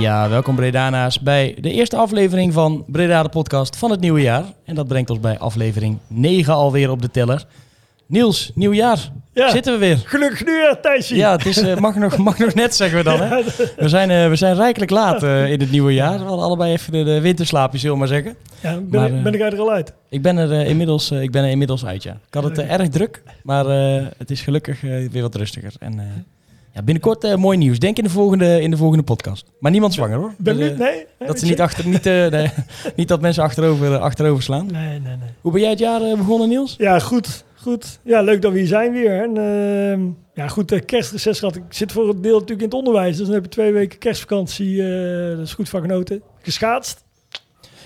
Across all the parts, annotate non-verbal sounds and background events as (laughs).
Ja, welkom Bredana's bij de eerste aflevering van Breda de podcast van het nieuwe jaar. En dat brengt ons bij aflevering 9 alweer op de teller. Niels, nieuw jaar. Ja. Zitten we weer. Gelukkig nieuwjaar, Thijsje. Ja, het is, eh, mag, nog, mag nog net, zeggen we dan. Hè? (laughs) We, zijn, eh, we zijn rijkelijk laat eh, in het nieuwe jaar. We hadden allebei even de, de winterslaapje, zullen we maar zeggen. Ja, ben, Maar, ik, ben ik er al uit? Ik ben er, inmiddels, ik ben er inmiddels uit, ja. Ik had het erg druk, maar het is gelukkig weer wat rustiger. En ja, binnenkort eh, mooi nieuws. Denk in de, volgende, in de volgende podcast. Maar niemand zwanger, hoor. Ben Dus, eh? Nee? nee, Dat ze niet, achter, niet, eh, nee, (laughs) niet dat mensen achterover, achterover slaan. Nee, nee, nee. Hoe ben jij het jaar begonnen, Niels? Ja, goed. Goed. Ja, leuk dat we hier zijn weer. En, ehm, ja, goed, kerstreces gehad. Ik zit voor het deel natuurlijk in het onderwijs. Dus dan heb je twee weken kerstvakantie. dat is goed van genoten. Geschaatst.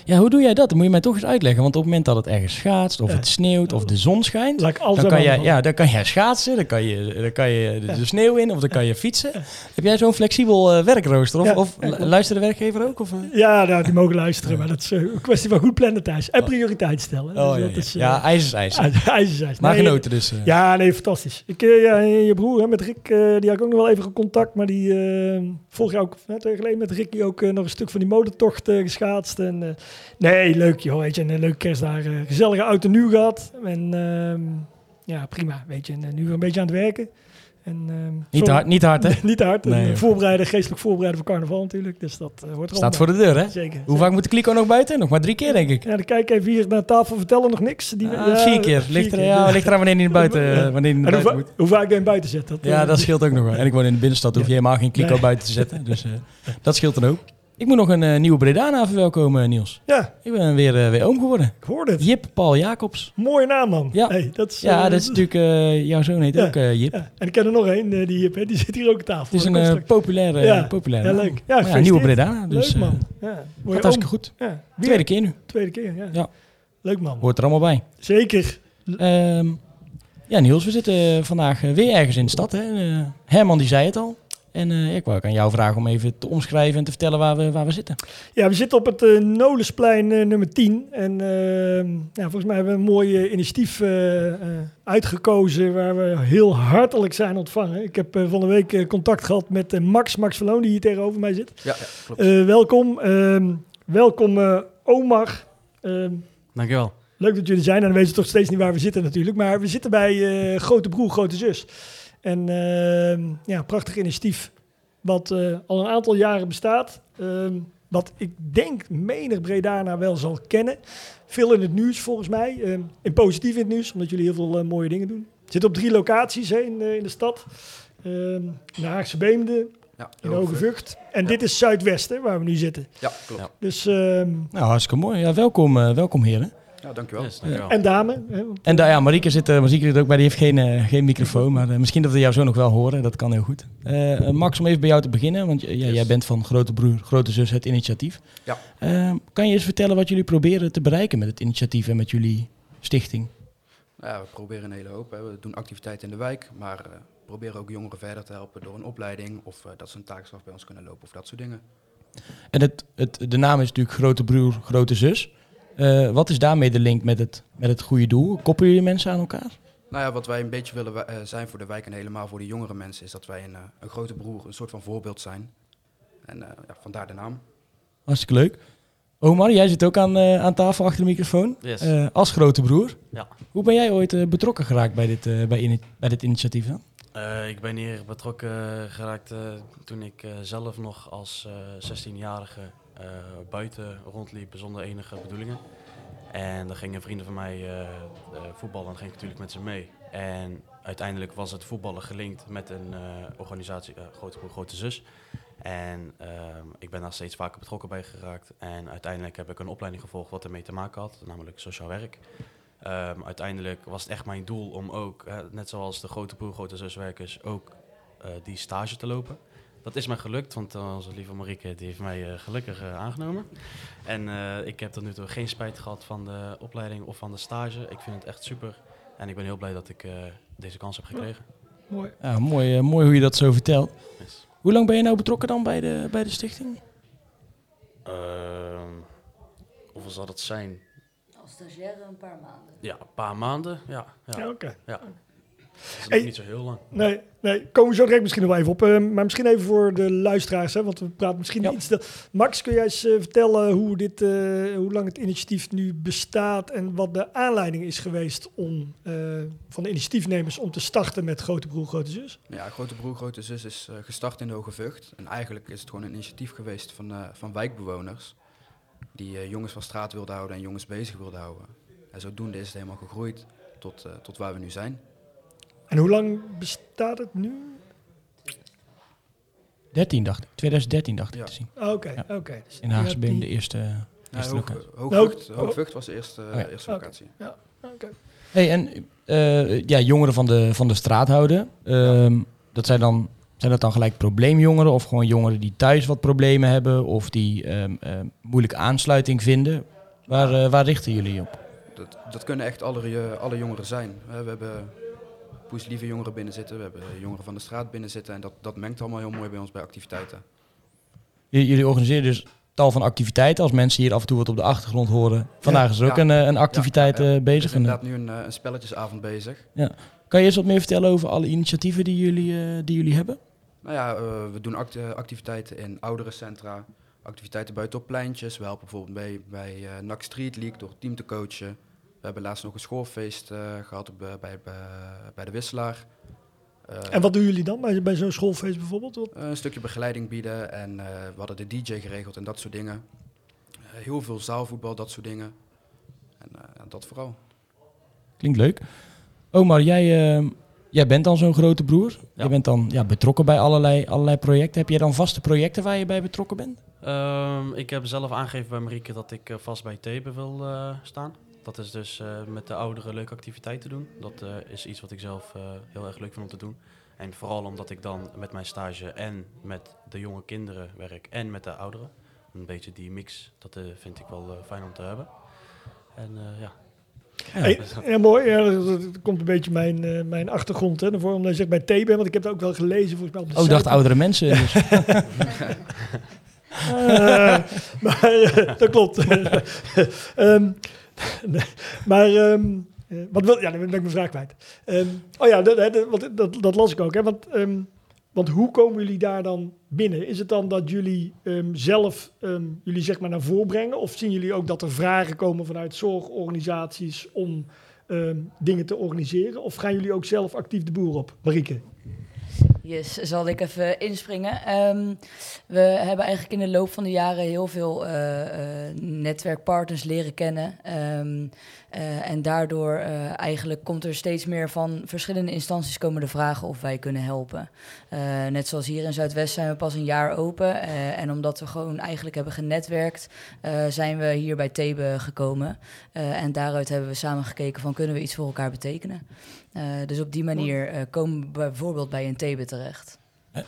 Ja, hoe doe jij dat? Dat moet je mij toch eens uitleggen. Want op het moment dat het ergens schaatst, of het sneeuwt, of de zon schijnt... Dan kan, jij, ja, dan kan jij schaatsen, dan kan je, dan kan je de, sneeuw in of dan kan je fietsen. Heb jij zo'n flexibel eh, werkrooster? Of, of lu- luistert de werkgever ook? Of, eh? Ja, nou, die mogen luisteren. Maar dat is eh, een kwestie van goed plannen thuis. En prioriteit stellen. Oh Dus ja, dat ja. is, ja, ijs is ijs. ijs- (laughs) ijs is ijs. Maar Nee, genoten dus. Ja, nee, fantastisch. Ik, ja, je broer, hè, met Rick, die had ik ook nog wel even contact. Maar die eh vorig jaar ook, jaar geleden met Ricky ook nog een stuk van die motortocht geschaatst. En, nee, leuk joh, weet je. En een leuke kerstdagen. eh, gezellige oud en nieuw gehad. En ehm, ja, prima, weet je. En eh, nu weer een beetje aan het werken. En, ehm, Niet hard, niet hard hè? (laughs) niet hard. Nee, voorbereiden, geestelijk voorbereiden voor carnaval natuurlijk. Dus dat eh, hoort er Staat voor de deur hè? Zeker. Hoe vaak moet de kliko nog buiten? Nog maar drie keer denk ik. Ja, dan kijk even hier naar tafel, vertellen nog niks. Die, Ah, ja, vier keer. Ligt er, ja, ligt eraan wanneer hij buiten, (laughs) Ja. wanneer hij hoe, buiten va- moet. hoe vaak je hem buiten zet. Dat, Ja, dat scheelt ook nog wel. En ik woon in de binnenstad, hoef je helemaal geen kliko buiten te zetten. Dus dat scheelt dan ook. Ik moet nog een eh, nieuwe Bredana verwelkomen, Niels. Ja, Ik ben weer, eh, weer oom geworden. ik hoorde het. Jip Paul Jacobs. Mooie naam, man. Ja. Hey, dat is, Ja, eh, dat is natuurlijk... eh, jouw zoon heet Ja. ook eh, Jip. ja. En ik ken er nog één, eh, die Jip, hè, die zit hier ook aan tafel. Het is een eh, populaire, Ja. populaire Ja, leuk. Ja, nieuwe Bredana. Dus Leuk, man. eh, Ja, oom. goed. Ja. Tweede keer nu. Tweede keer, ja. Ja. Leuk, man. Hoort er allemaal bij. Zeker. Ehm, ja, Niels, we zitten vandaag eh, weer ergens in de stad. Hè? Eh, Herman die zei het al. En eh, ik wou ook aan jou vragen om even te omschrijven en te vertellen waar we, waar we zitten. Ja, we zitten op het eh, Nolensplein eh, nummer 10. En eh, ja, volgens mij hebben we een mooi initiatief eh, eh, uitgekozen waar we heel hartelijk zijn ontvangen. Ik heb eh, van de week contact gehad met Max, Max Verloon, die hier tegenover mij zit. Ja, ja klopt. Eh, welkom. Ehm, welkom eh, Omar. Ehm, Dankjewel. Leuk dat jullie zijn. En dan weten ze toch steeds niet waar we zitten natuurlijk. Maar we zitten bij eh, Grote Broer, Grote Zus. En ehm, ja, prachtig initiatief. Wat eh, al een aantal jaren bestaat. Ehm, wat ik denk menig Bredana wel zal kennen. Veel in het nieuws volgens mij. Ehm, in positief in het nieuws, omdat jullie heel veel eh, mooie dingen doen. Het zit op drie locaties hè, in, eh, in de stad. Ehm in de Haagse Beemde, Ja, in Hoge Vught. En dit is Zuidwesten, waar we nu zitten. Ja, klopt. Ja. Dus, ehm, Nou, hartstikke mooi. Ja, welkom, eh, welkom heren. Ja, dankjewel. Yes, dankjewel. en dame. En da- ja, Marieke zit, eh, Marieke zit ook bij, die heeft geen, eh, geen microfoon. Maar eh, misschien dat we jou zo nog wel horen. Dat kan heel goed. Eh, eh, Max, om even bij jou te beginnen. Want ja, jij bent van Grote Broer, Grote Zus, het initiatief. Ja. Eh, kan je eens vertellen wat jullie proberen te bereiken met het initiatief en met jullie stichting? Nou ja, we proberen een hele hoop. Hè. We doen activiteiten in de wijk, maar eh, proberen ook jongeren verder te helpen door een opleiding of eh, dat ze een taakstraf bij ons kunnen lopen of dat soort dingen. En het, het, de naam is natuurlijk Grote Broer, Grote Zus. Eh, wat is daarmee de link met het, met het goede doel? Koppelen jullie mensen aan elkaar? Nou ja, wat wij een beetje willen eh, zijn voor de wijk en helemaal voor de jongere mensen is dat wij een, eh, een grote broer, een soort van voorbeeld zijn. En eh, ja, vandaar de naam. Hartstikke leuk. Omar, jij zit ook aan, eh, aan tafel achter de microfoon. Yes. Eh, als grote broer. Ja. Hoe ben jij ooit eh, betrokken geraakt bij dit, eh, bij, ini- bij dit initiatief dan? Eh, ik ben hier betrokken geraakt eh, toen ik eh, zelf nog als eh 16-jarige eh, buiten rondliep zonder enige bedoelingen. En dan gingen vrienden van mij eh, eh, voetballen en ging ik natuurlijk met ze mee. En uiteindelijk was het voetballen gelinkt met een organisatie, Grote Broer, Grote Zus. En ehm, ik ben daar steeds vaker betrokken bij geraakt. En uiteindelijk heb ik een opleiding gevolgd wat ermee te maken had, namelijk sociaal werk. Ehm, uiteindelijk was het echt mijn doel om ook, net zoals de Grote Broer, Grote Zuswerkers, ook eh, die stage te lopen. Dat is mij gelukt, want eh, onze lieve Marieke die heeft mij eh, gelukkig eh, aangenomen. En eh, ik heb tot nu toe geen spijt gehad van de opleiding of van de stage. Ik vind het echt super. En ik ben heel blij dat ik eh, deze kans heb gekregen. Mooi. Ja, mooi, mooi hoe je dat zo vertelt. Yes. Hoe lang ben je nou betrokken dan bij de, bij de stichting? Ehm, hoeveel zal dat zijn? Als stagiaire een paar maanden. Ja, een paar maanden. Ja, ja, Ja, oké. ja. Dat is Hey. nog niet zo heel lang. Nee, nee, komen we zo direct misschien nog wel even op. Eh, maar misschien even voor de luisteraars, hè, want we praten misschien Ja. iets te... Max, kun jij eens eh, vertellen hoe, dit, eh, hoe lang het initiatief nu bestaat en wat de aanleiding is geweest om, eh, van de initiatiefnemers om te starten met Grote Broer, Grote Zus? Ja, Grote Broer, Grote Zus is eh, gestart in de Hoge Vught. En eigenlijk is het gewoon een initiatief geweest van, eh, van wijkbewoners. Die eh, jongens van straat wilden houden en jongens bezig wilden houden. En zodoende is het helemaal gegroeid tot, eh, tot waar we nu zijn. En hoe lang bestaat het nu? 13 dacht ik. 2013 dacht ik Ja. te zien. Ah, Oké, Ja. oké. Dus In Haagse Beem, die- de eerste, Ja, eerste Hoge, locatie. Hoge Nou, oh. Was de eerste, Oh ja. eerste Oké. locatie. Oké. Hey, en eh, ja, jongeren van de, van de straat houden. Ehm, dat zijn, dan, zijn dat dan gelijk probleemjongeren? Of gewoon jongeren die thuis wat problemen hebben? Of die ehm, ehm, moeilijk aansluiting vinden? Waar, eh, waar richten jullie op? Dat, dat kunnen echt alle, je- alle jongeren zijn. Eh, We hebben poeslieve jongeren binnen zitten, we hebben jongeren van de straat binnen zitten. En dat, dat mengt allemaal heel mooi bij ons bij activiteiten. Jullie organiseren dus tal van activiteiten. Als mensen hier af en toe wat op de achtergrond horen. Vandaag is er ook Ja. een, eh, een activiteit Ja, ja, ja. eh, Er bezig. is En, eh, inderdaad nu een, eh, een spelletjesavond bezig. kan je eens wat meer vertellen over alle initiatieven die jullie, eh, die jullie hebben? Nou ja, eh, we doen act- eh, activiteiten in ouderencentra, activiteiten buiten op pleintjes. We helpen bijvoorbeeld bij, bij eh NAC Street League door het team te coachen. We hebben laatst nog een schoolfeest eh, gehad op, bij, bij, bij de Wisselaar. Eh, En wat doen jullie dan bij, bij zo'n schoolfeest bijvoorbeeld? Wat- een stukje begeleiding bieden en eh, we hadden de DJ geregeld en dat soort dingen. Eh, heel veel zaalvoetbal, dat soort dingen. En eh, dat vooral. Klinkt leuk. Omar, jij, eh, jij bent dan zo'n grote broer. Ja. Je bent dan ja, betrokken bij allerlei, allerlei projecten. Heb jij dan vaste projecten waar je bij betrokken bent? Ehm, ik heb zelf aangegeven bij Marieke dat ik vast bij Thebe wil eh, staan. Dat is dus eh, met de ouderen leuke activiteiten doen. Dat eh, is iets wat ik zelf eh, heel erg leuk vind om te doen. En vooral omdat ik dan met mijn stage en met de jonge kinderen werk en met de ouderen. Een beetje die mix, dat eh, vind ik wel fijn om te hebben. En eh, ja, Hey, ja, mooi. Ja, dat, komt een beetje mijn, eh, mijn achtergrond. Hè, voor, omdat je zegt bij TB, want ik heb het ook wel gelezen volgens mij op de Oh, ik dacht oudere mensen. Dus. (laughs) Maar dat klopt. (laughs) Ehm, (laughs) maar eh, wat wil, ja, dan ben ik mijn vraag kwijt. Ehm, oh ja, dat, dat, dat, dat las ik ook. Hè, want, ehm, want hoe komen jullie daar dan binnen? Is het dan dat jullie zelf jullie zeg maar naar voren brengen? Of zien jullie ook dat er vragen komen vanuit zorgorganisaties om dingen te organiseren? Of gaan jullie ook zelf actief de boer op? Marieke? Yes, zal ik even inspringen. Ehm, we hebben eigenlijk in de loop van de jaren heel veel eh, eh, netwerkpartners leren kennen. Ehm, eh, en daardoor eh, eigenlijk komt er steeds meer van verschillende instanties komen de vragen of wij kunnen helpen. Eh, net zoals hier in Zuidwest zijn we pas een jaar open. en omdat we gewoon eigenlijk hebben genetwerkt, zijn we hier bij Thebe gekomen. En daaruit hebben we samen gekeken van kunnen we iets voor elkaar betekenen. Dus op die manier komen we bijvoorbeeld bij een Thebe terecht.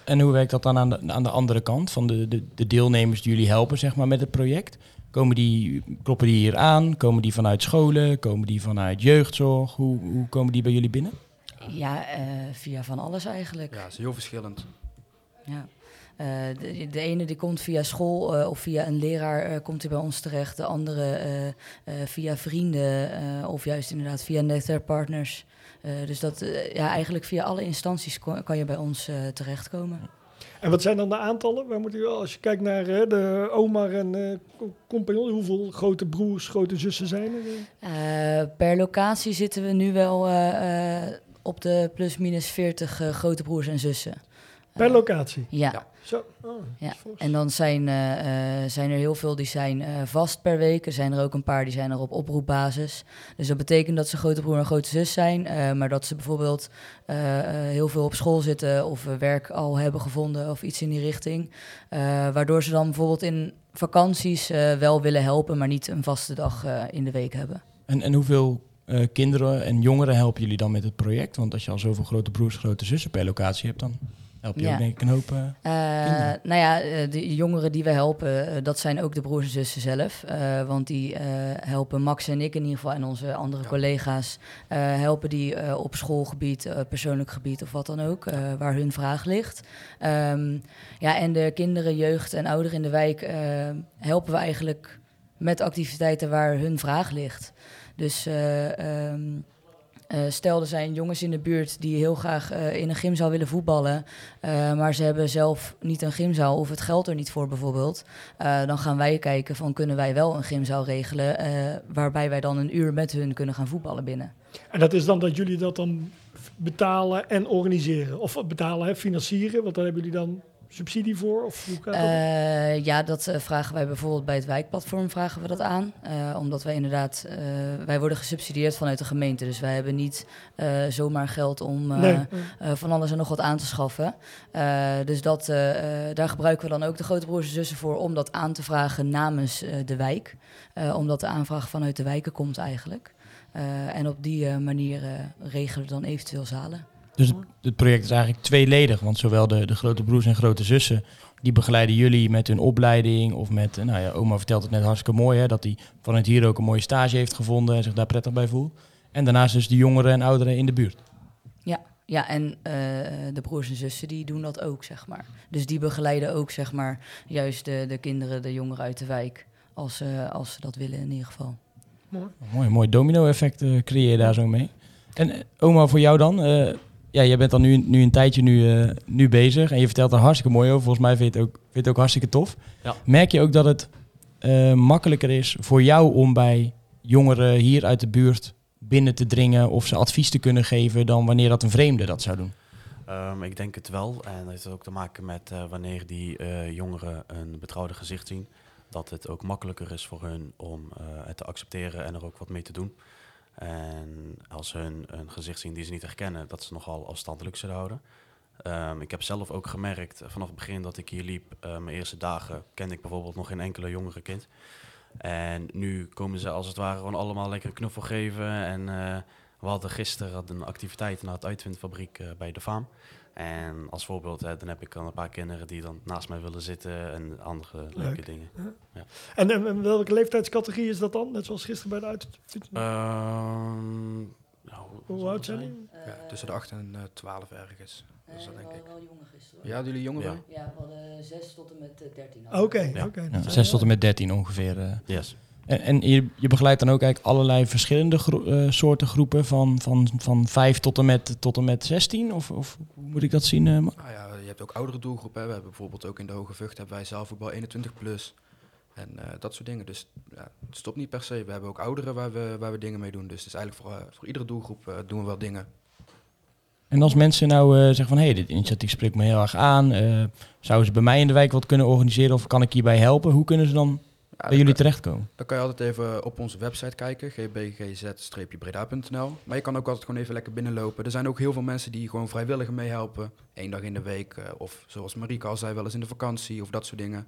En hoe werkt dat dan aan de, aan de andere kant? Van de, de, de deelnemers die jullie helpen zeg maar, met het project? Komen die, kloppen die hier aan? Komen die vanuit scholen? Komen die vanuit jeugdzorg? Hoe, hoe komen die bij jullie binnen? Ja, eh, via van alles eigenlijk. Ja, het is heel verschillend. Ja. Eh, de, de ene die komt via school eh, of via een leraar eh, komt hij bij ons terecht. De andere eh, eh, via vrienden eh, of juist inderdaad via netwerkpartners. Eh dus dat, eh, ja, eigenlijk via alle instanties kan je bij ons eh, terechtkomen. En wat zijn dan de aantallen? Waar moet u, als je kijkt naar de Omar en co- compagnon, hoeveel grote broers, grote zussen zijn er? per locatie zitten we nu wel op de plus-minus 40 eh, grote broers en zussen. Per locatie. Ja. Ja. Zo. Oh, Ja, en dan zijn, eh, eh, zijn er heel veel die zijn eh, vast per week. Er zijn er ook een paar die zijn er op oproepbasis. Dus dat betekent dat ze grote broer en grote zus zijn. eh, maar dat ze bijvoorbeeld eh, eh, heel veel op school zitten of werk al hebben gevonden of iets in die richting. Eh, waardoor ze dan bijvoorbeeld in vakanties eh, wel willen helpen, maar niet een vaste dag eh, in de week hebben. En, en hoeveel eh, kinderen en jongeren helpen jullie dan met het project? Want als je al zoveel grote broers, grote zussen per locatie hebt, dan help je Ja. ook denk ik een hoop. eh, Eh, nou ja, eh, de jongeren die we helpen, dat zijn ook de broers en zussen zelf. Want die helpen Max en ik in ieder geval en onze andere Ja. collega's. helpen die op schoolgebied, persoonlijk gebied of wat dan ook, waar hun vraag ligt. Ehm, ja, en de kinderen, jeugd en ouderen in de wijk helpen we eigenlijk met activiteiten waar hun vraag ligt. Dus eh, eh, stel, er zijn jongens in de buurt die heel graag eh, in een gymzaal willen voetballen. eh, maar ze hebben zelf niet een gymzaal of het geld er niet voor bijvoorbeeld. Dan gaan wij kijken van kunnen wij wel een gymzaal regelen. waarbij wij dan een uur met hun kunnen gaan voetballen binnen. En dat is dan dat jullie dat dan betalen en organiseren. Of betalen, hè, financieren. Want daar hebben jullie dan subsidie voor? Of hoe dat? Eh, ja, dat eh, vragen wij bijvoorbeeld bij het wijkplatform vragen we dat aan. Eh, omdat wij inderdaad, wij worden gesubsidieerd vanuit de gemeente. Dus wij hebben niet zomaar geld om nee. van alles en nog wat aan te schaffen. Dus dat, daar gebruiken we dan ook de grote broers en zussen voor om dat aan te vragen namens de wijk. Omdat de aanvraag vanuit de wijken komt eigenlijk. En op die manier regelen we dan eventueel zalen. Dus het, het project is eigenlijk tweeledig. Want zowel de, de grote broers en grote zussen, die begeleiden jullie met hun opleiding. Of met, nou ja, oma vertelt het net hartstikke mooi, hè, dat hij vanuit hier ook een mooie stage heeft gevonden en zich daar prettig bij voelt. En daarnaast dus de jongeren en ouderen in de buurt. Ja, en eh, de broers en zussen die doen dat ook, zeg maar. Dus die begeleiden ook, zeg maar, juist de, de kinderen, de jongeren uit de wijk. Als, eh, als ze dat willen in ieder geval. Mooi, mooi domino-effect eh, creëer je daar zo mee. En eh, oma, voor jou dan? Ja, jij bent dan nu, nu een tijdje nu, eh, nu bezig en je vertelt er hartstikke mooi over. Volgens mij vind je het ook, vind je het ook hartstikke tof. Ja. Merk je ook dat het eh, makkelijker is voor jou om bij jongeren hier uit de buurt binnen te dringen of ze advies te kunnen geven dan wanneer dat een vreemde dat zou doen? Ehm, ik denk het wel. En dat heeft ook te maken met eh, wanneer die eh, jongeren een betrouwde gezicht zien. Dat het ook makkelijker is voor hun om eh, het te accepteren en er ook wat mee te doen. En als hun een gezicht zien die ze niet herkennen, dat ze nogal afstandelijk zullen houden. Ehm, ik heb zelf ook gemerkt eh, vanaf het begin dat ik hier liep, eh, mijn eerste dagen, kende ik bijvoorbeeld nog geen enkele jongere kind. En nu komen ze als het ware gewoon allemaal lekker knuffel geven. En eh, we hadden gisteren hadden een activiteit naar het uitwindfabriek bij de Faam. En als voorbeeld, hè, dan heb ik dan een paar kinderen die dan naast mij willen zitten en andere leuke Leuk. dingen. En, en, en welke leeftijdscategorie is dat dan? Net zoals gisteren bij de uit. Ehm, nou, Hoe oud zijn die? Ja, tussen de 8 en eh 12 ergens. Dus dat denk ik. wel jongen gisteren. Ja, jullie jongen Ja. Ja, we hadden 6 tot en met 13. Oké, Ja. oké. Ja, is 6 tot en wel- met 13 ongeveer. eh. Yes. En, en je, je begeleidt dan ook eigenlijk allerlei verschillende gro- eh, soorten groepen van, van, van 5 tot en met, tot en met 16? Of, of hoe moet ik dat zien? Ma- Nou ja, je hebt ook oudere doelgroepen. Hè. We hebben bijvoorbeeld ook in de Hoge Vught hebben wij zaalvoetbal 21 plus. En eh, dat soort dingen. Dus ja, het stopt niet per se. We hebben ook ouderen waar we, waar we dingen mee doen. Dus het is eigenlijk voor, voor iedere doelgroep doen we wel dingen. En als mensen nou zeggen van hé, hey, dit initiatief spreekt me heel erg aan. zouden ze bij mij in de wijk wat kunnen organiseren of kan ik hierbij helpen? Hoe kunnen ze dan bij dan jullie kan- terechtkomen? Dan kan je altijd even op onze website kijken, gbgz-breda.nl. Maar je kan ook altijd gewoon even lekker binnenlopen. Er zijn ook heel veel mensen die gewoon vrijwilliger meehelpen. Eén dag in de week, eh, of zoals Marieke al zei, wel eens in de vakantie of dat soort dingen.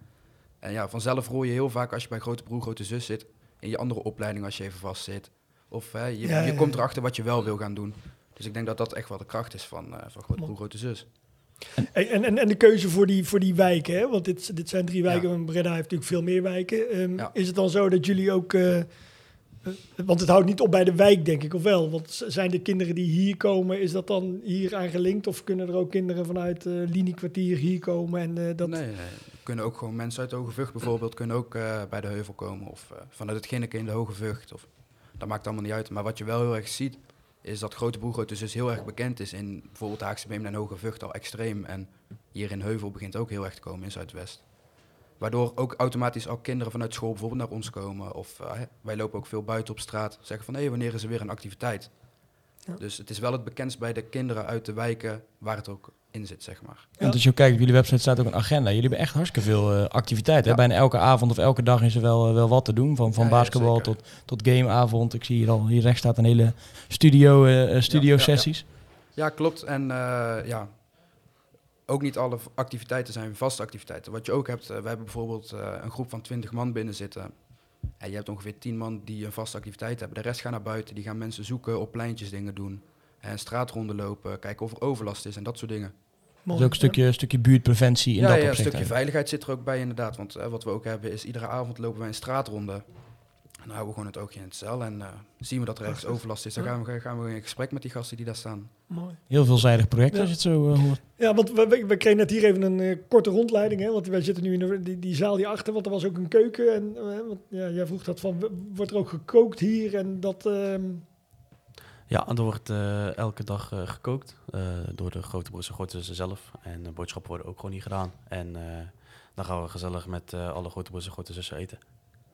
En ja, vanzelf hoor je heel vaak als je bij grote broer, grote zus zit, in je andere opleiding als je even vast zit. Of hè, je, Ja, je ja, komt ja. erachter wat je wel wil gaan doen. Dus ik denk dat dat echt wel de kracht is van, eh, van grote broer, grote zus. En, en, en de keuze voor die, voor die wijken, hè? want dit, dit zijn drie wijken, en Breda heeft natuurlijk veel meer wijken. Ehm. Is het dan zo dat jullie ook, eh, eh, want het houdt niet op bij de wijk denk ik, of wel? Want zijn de kinderen die hier komen, is dat dan hier aan gelinkt? Of kunnen er ook kinderen vanuit eh liniekwartier hier komen? En, dat... Nee, nee. Kunnen ook gewoon mensen uit de Hoge Vught bijvoorbeeld kunnen ook bij de Heuvel komen. Of vanuit het Ginneke in de Hoge Vught. Of, dat maakt allemaal niet uit. Maar wat je wel heel erg ziet, is dat Grote Broer Grote Zus heel erg bekend is in bijvoorbeeld Haagse Beem en Hoge Vught al extreem. En hier in Heuvel begint ook heel erg te komen in Zuidwest. Waardoor ook automatisch al kinderen vanuit school bijvoorbeeld naar ons komen. Of eh, wij lopen ook veel buiten op straat. Zeggen van hé, wanneer is er weer een activiteit? Ja. Dus het is wel het bekendst bij de kinderen uit de wijken waar het ook in zit, zeg maar. Want als je kijkt, op jullie website staat ook een agenda. Jullie hebben echt hartstikke veel eh, activiteiten. hè? Ja. Bijna elke avond of elke dag is er wel, eh, wel wat te doen. Van, van Ja, ja, basketbal tot, tot gameavond. Ik zie hier al, hier rechts staat een hele studio, eh, studio Ja, ja, ja. sessies. Ja, klopt. En eh, ja, ook niet alle activiteiten zijn vaste activiteiten. Wat je ook hebt, we hebben bijvoorbeeld eh, een groep van 20 man binnen zitten. En je hebt ongeveer 10 man die een vaste activiteit hebben. De rest gaan naar buiten, die gaan mensen zoeken, op pleintjes dingen doen. En straatronden lopen, kijken of er overlast is en dat soort dingen. Dus ook een stukje, stukje buurtpreventie in ja, dat ja, een stukje eigenlijk. veiligheid zit er ook bij inderdaad. Want eh, wat we ook hebben is, iedere avond lopen wij een straatronde. En dan houden we gewoon het oogje in het cel. En eh, zien we dat er ergens overlast is, dan gaan we, gaan we in gesprek met die gasten die daar staan. Mooi. Heel veelzijdig project Ja. als je het zo eh, hoort. Ja, want we, we, we kregen net hier even een korte rondleiding. Hè, want wij zitten nu in de, die, die zaal hierachter, want er was ook een keuken. En want, ja, jij vroeg dat van, wordt er ook gekookt hier? En dat, ehm, Ja, er wordt eh, elke dag eh, gekookt eh, door de grote broers en grote zussen zelf. En de boodschappen worden ook gewoon hier gedaan. En dan gaan we gezellig met alle grote broers en grote zussen eten.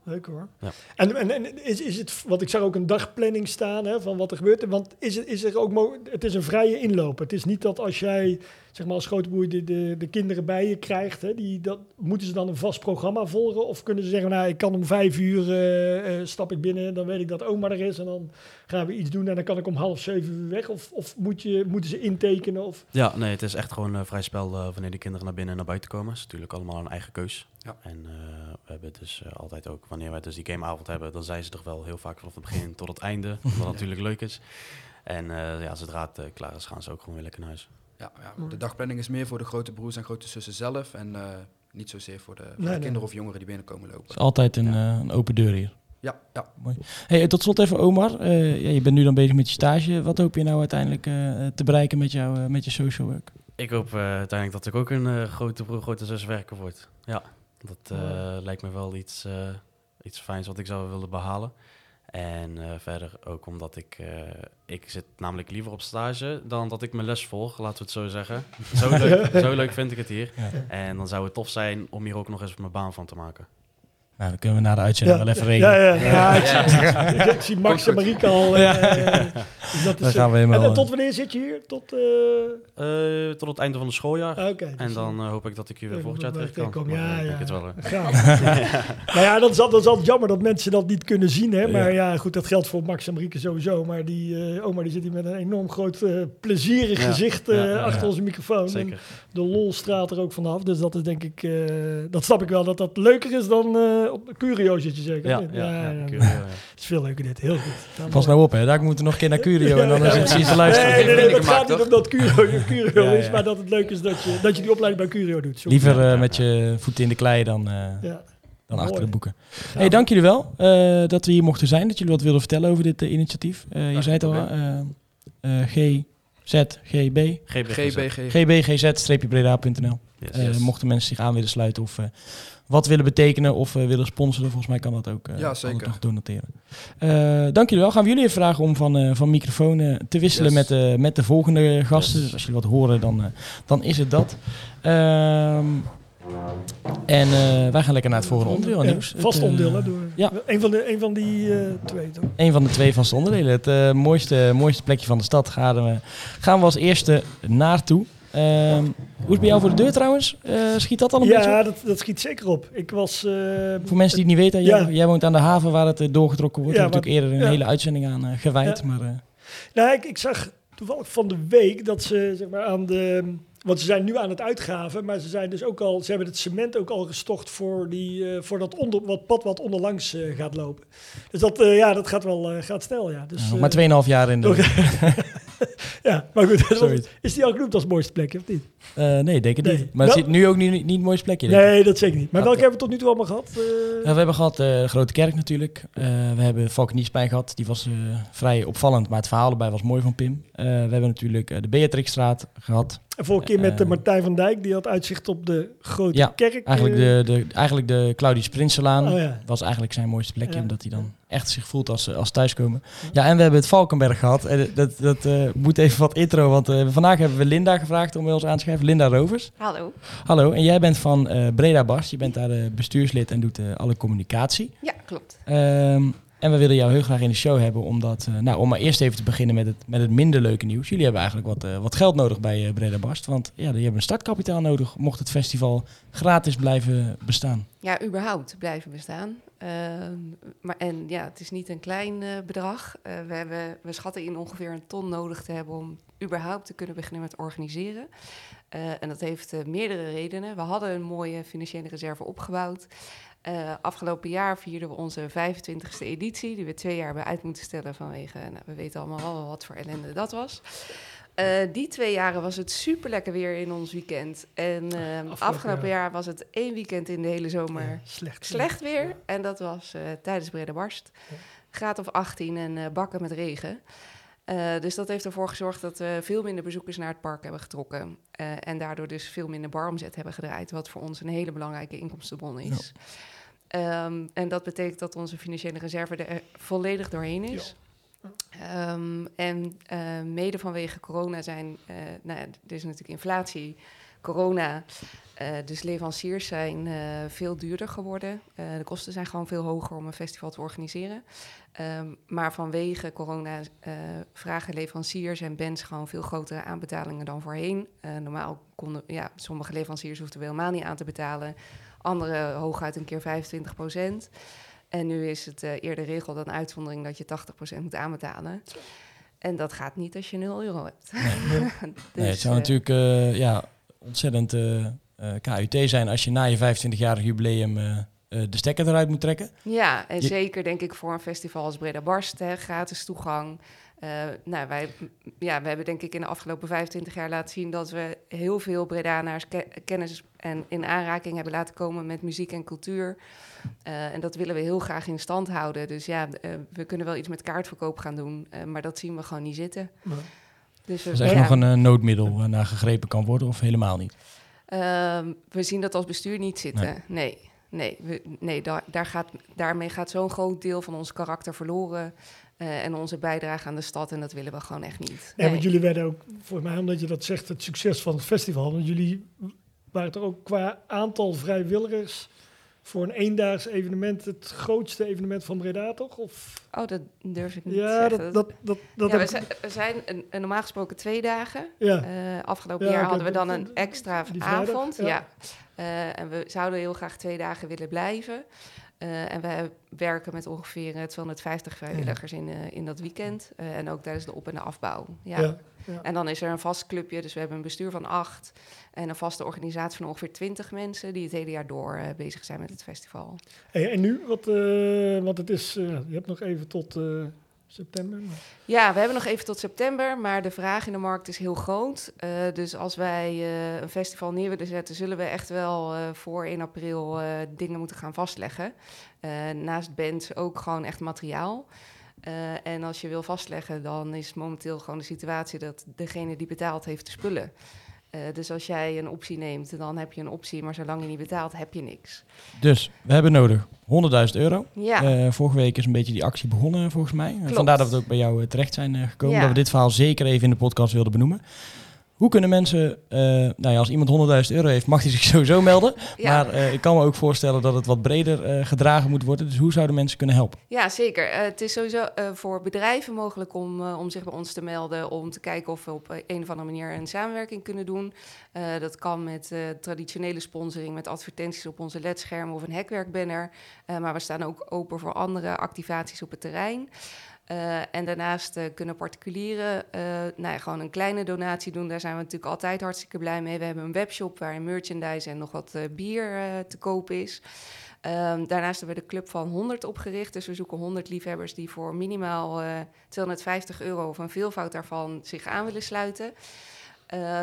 leuk hoor. Ja. En, en, en is, is het, want ik zag ook een dagplanning staan hè, van wat er gebeurt. Want is, het- is er ook, het is een vrije inloop. Het is niet dat als jij, zeg maar als grote broer, de, de, de kinderen bij je krijgt, hè, die, dat, moeten ze dan een vast programma volgen? Of kunnen ze zeggen, nou, ik kan om vijf uur eh, eh, stap ik binnen, dan weet ik dat oma er is en dan gaan we iets doen en dan kan ik om half zeven uur weg? Of, of moet je, moeten ze intekenen? Of, Ja, nee, het is echt gewoon eh, vrij spel wanneer de kinderen naar binnen en naar buiten komen. Het is natuurlijk allemaal een eigen keus. Ja. En eh, we hebben dus altijd ook, wanneer wij dus die gameavond hebben, dan zijn ze toch wel heel vaak vanaf het begin tot het einde. Wat (laughs) natuurlijk leuk is. En eh, ja, zodra het klaar is, gaan ze ook gewoon weer lekker naar huis. Ja, ja, de dagplanning is meer voor de grote broers en grote zussen zelf. En eh, niet zozeer voor de, voor de Nee, nee. kinderen of jongeren die binnenkomen lopen. Het is altijd een, Ja. eh, een open deur hier. Ja, ja. Hey, tot slot even Omar. Eh, ja, je bent nu dan bezig met je stage. Wat hoop je nou uiteindelijk eh, te bereiken met, jou, met je social work? Ik hoop eh, uiteindelijk dat ik ook een grote broer, grote zus werker word. Ja, dat eh, lijkt me wel iets, eh, iets fijns wat ik zou willen behalen. En eh, verder ook omdat ik, eh, ik zit namelijk liever op stage dan dat ik mijn les volg, laten we het zo zeggen. Zo leuk, (laughs) zo leuk vind ik het hier. Ja. En dan zou het tof zijn om hier ook nog eens mijn baan van te maken. Nou, dan kunnen we na de uitzending wel even regelen. Ja, ja, ja. ik, zie, ik, ik zie Max en Marieke al. eh, eh, dus dat is, gaan we en, helemaal... en tot wanneer zit je hier? Tot, eh, Eh, tot het einde van het schooljaar. ah, oké. en dus, dan eh, hoop ik dat ik hier weer volgend jaar terug kan. terugkom, ja, eh, ik ja. denk het wel. eh. Nou ja, dat is, al- dat is altijd jammer dat mensen dat niet kunnen zien. Hè? Maar Ja. ja, goed, dat geldt voor Max en Marieke sowieso. Maar die eh, oma die zit hier met een enorm groot eh, plezierig Ja. gezicht eh, Ja, ja, achter ja. onze microfoon. En Zeker. de lol straalt er ook vanaf. Dus dat is denk ik, eh, dat snap ik wel, dat dat leuker is dan eh, op Curio zit je zeker. Ja, ja, ja, ja, Curio, ja. Het is veel leuker dit, heel goed. Pas nou op, hè. Daar moeten we nog een keer naar Curio (laughs) en dan Ja, is het iets te luisteren. Nee, nee, nee, dat Gemaakt, gaat niet om dat Curio, (laughs) Curio Ja, is, maar dat het leuk is dat je, dat je die opleiding bij Curio doet. Liever eh, met je voeten in de klei dan, eh, Ja. dan Mooi. achter de boeken. Hey, dank jullie wel eh, dat we hier mochten zijn. Dat jullie wat wilden vertellen over dit eh, initiatief. Eh, je zei het al, eh, eh, G, Z, GB, GBGZ. GBG. gbgz-breda.nl. Yes, Eh, yes. mochten mensen zich aan willen sluiten of eh, wat willen betekenen of eh, willen sponsoren, volgens mij kan dat ook. eh, Ja, altijd zeker. nog donateren. Eh, dank jullie wel. Gaan we jullie even vragen om van, eh, van microfoon te wisselen Yes. met, eh, met de volgende gasten. Yes. Dus als jullie wat horen, dan, eh, dan is het dat. Ehm, en eh, wij gaan lekker naar het volgende onderdeel. Ja, nieuws. Vast onderdeel, hè? Door, ja. Een van, de, een van die eh, twee, toch? Een van de twee vaste onderdelen. Het eh, mooiste, mooiste plekje van de stad gaan we, gaan we als eerste naartoe. Ehm, hoe is het bij jou voor de deur trouwens? Eh, schiet dat al een beetje Ja, dat, dat schiet zeker op. Ik was... eh, Voor mensen die het niet weten, jij, Ja. jij woont aan de haven waar het eh, doorgetrokken wordt. Ja, Daar heb ik natuurlijk eerder een hele uitzending aan eh, gewijd. Maar, Nou, ik, ik zag toevallig van de week dat ze zeg maar aan de. Want ze zijn nu aan het uitgraven, maar ze zijn dus ook al. Ze hebben het cement ook al gestocht voor, die, voor dat onder, wat pad wat onderlangs gaat lopen. Dus dat, ja, dat gaat wel gaat snel, ja. Dus, maar 2,5 jaar in de... (laughs) (laughs) Ja, maar goed. (laughs) Is die al genoemd als mooiste plekje of niet? Eh, nee, denk ik Nee. niet. Maar het zit nu ook niet, niet het mooiste plekje. denk ik. Nee, dat zeker niet. Maar Ja, welke hebben we tot nu toe allemaal gehad? Eh, Ja, we hebben gehad eh, de Grote Kerk natuurlijk. Eh, we hebben Valkenierspijn gehad. Die was eh, vrij opvallend, maar het verhaal erbij was mooi van Pim. Eh, we hebben natuurlijk eh, de Beatrixstraat gehad. en vorige keer met eh, eh, Martijn van Dijk, die had uitzicht op de grote Ja, kerk. Eigenlijk eh, de, de, eigenlijk de Claudius Prinselaan. Oh ja. was eigenlijk zijn mooiste plekje, Ja. omdat hij dan echt zich voelt als, als thuiskomen. Ja, en we hebben het Valkenberg gehad. En dat dat eh, moet even wat intro, want eh, vandaag hebben we Linda gevraagd om bij ons aan te schrijven. Linda Rovers. Hallo. Hallo, en jij bent van eh, Breda Bas. Je bent daar eh, bestuurslid en doet eh, alle communicatie. Ja, klopt. Ehm, En we willen jou heel graag in de show hebben, omdat, eh, nou, om maar eerst even te beginnen met het, met het minder leuke nieuws. Jullie hebben eigenlijk wat, eh, wat geld nodig bij uh, Breda Barst, want ja, die hebben een startkapitaal nodig, mocht het festival gratis blijven bestaan. Ja, überhaupt blijven bestaan. Uh, maar, en ja, het is niet een klein bedrag. We, hebben, we schatten in ongeveer een ton nodig te hebben om überhaupt te kunnen beginnen met organiseren. en dat heeft meerdere redenen. We hadden een mooie financiële reserve opgebouwd. Afgelopen jaar vierden we onze 25e editie, die we twee jaar hebben uit moeten stellen vanwege, nou, we weten allemaal wel wat voor ellende dat was. Uh, die twee jaren was het super lekker weer in ons weekend. En uh, afgelopen, afgelopen jaar. jaar was het één weekend in de hele zomer ja, slecht, slecht, weer. Ja. En dat was tijdens Brede Barst. Ja. Graad of 18 en bakken met regen. Dus dat heeft ervoor gezorgd dat we veel minder bezoekers naar het park hebben getrokken. en daardoor dus veel minder baromzet hebben gedraaid. Wat voor ons een hele belangrijke inkomstenbron is. Um, en dat betekent dat onze financiële reserve er volledig doorheen is. Um, en uh, mede vanwege corona zijn, nou, er is natuurlijk inflatie, corona, uh, dus leveranciers zijn veel duurder geworden. de kosten zijn gewoon veel hoger om een festival te organiseren. Um, maar vanwege corona vragen leveranciers en bands gewoon veel grotere aanbetalingen dan voorheen. normaal konden, ja, sommige leveranciers hoefden we helemaal niet aan te betalen. Andere hooguit een keer 25 procent. En nu is het uh, eerder regel dan uitzondering dat je 80% moet aanbetalen. En dat gaat niet als je 0 euro hebt. Nee, dus, (laughs) nee het zou uh, natuurlijk uh, ja, ontzettend KUT zijn als je na je 25-jarig jubileum de stekker eruit moet trekken. Ja, en je... zeker denk ik voor een festival als Breda Barst, hè, gratis toegang. Uh, nou, wij, ja, we hebben denk ik in de afgelopen 25 jaar laten zien dat we heel veel Bredanaars ke kennis en in aanraking hebben laten komen met muziek en cultuur. Uh, en dat willen we heel graag in stand houden. Dus ja, uh, we kunnen wel iets met kaartverkoop gaan doen, maar dat zien we gewoon niet zitten. Nee. Dus we, is er ja. nog een noodmiddel naar gegrepen kan worden of helemaal niet? Ehm, we zien dat als bestuur niet zitten, nee. nee. Nee, we, nee daar, daar gaat, daarmee gaat zo'n groot deel van ons karakter verloren. Uh, en onze bijdrage aan de stad. En dat willen we gewoon echt niet. Nee, want jullie werden ook, volgens mij, omdat je dat zegt, het succes van het festival. Want jullie waren er ook qua aantal vrijwilligers voor een eendaags evenement het grootste evenement van Breda, toch? Of? Oh, dat durf ik niet ja, te zeggen. Dat, dat, dat, dat ja, we, zijn, we zijn een, een normaal gesproken twee dagen. Ja. Uh, afgelopen ja, jaar hadden we dan een extra avond. Ja. ja. Uh, en we zouden heel graag twee dagen willen blijven. Uh, en we werken met ongeveer 250 vrijwilligers in, uh, in dat weekend. Uh, en ook tijdens de op- en de afbouw. Ja. Ja, ja. En dan is er een vast clubje. Dus we hebben een bestuur van acht. En een vaste organisatie van ongeveer 20 mensen. die het hele jaar door bezig zijn met het festival. Hey, en nu? Wat, want het is. je hebt nog even tot september? Ja, we hebben nog even tot september, maar de vraag in de markt is heel groot. Uh, dus als wij uh, een festival neer willen zetten, zullen we echt wel uh, voor 1 april dingen moeten gaan vastleggen. naast bands ook gewoon echt materiaal. en als je wil vastleggen, dan is momenteel gewoon de situatie dat degene die betaalt heeft de spullen. Uh, dus als jij een optie neemt, dan heb je een optie, maar zolang je niet betaalt, heb je niks. Dus we hebben nodig 100.000 euro. Ja. Uh, vorige week is een beetje die actie begonnen, volgens mij. Klopt. Vandaar dat we ook bij jou terecht zijn gekomen. Ja. Dat we dit verhaal zeker even in de podcast wilden benoemen. Hoe kunnen mensen, uh, nou ja, als iemand 100.000 euro heeft, mag hij zich (laughs) sowieso melden. Ja. Maar uh, ik kan me ook voorstellen dat het wat breder uh, gedragen moet worden. Dus hoe zouden mensen kunnen helpen? Ja, zeker. het is sowieso voor bedrijven mogelijk om, om zich bij ons te melden. Om te kijken of we op een of andere manier een samenwerking kunnen doen. dat kan met traditionele sponsoring, met advertenties op onze ledschermen of een hekwerkbanner. maar we staan ook open voor andere activaties op het terrein. Uh, en daarnaast uh, kunnen particulieren uh, nou ja, gewoon een kleine donatie doen. Daar zijn we natuurlijk altijd hartstikke blij mee. We hebben een webshop waarin merchandise en nog wat bier te koop is. Um, daarnaast hebben we de Club van 100 opgericht. Dus we zoeken 100 liefhebbers die voor minimaal 250 euro of een veelvoud daarvan zich aan willen sluiten.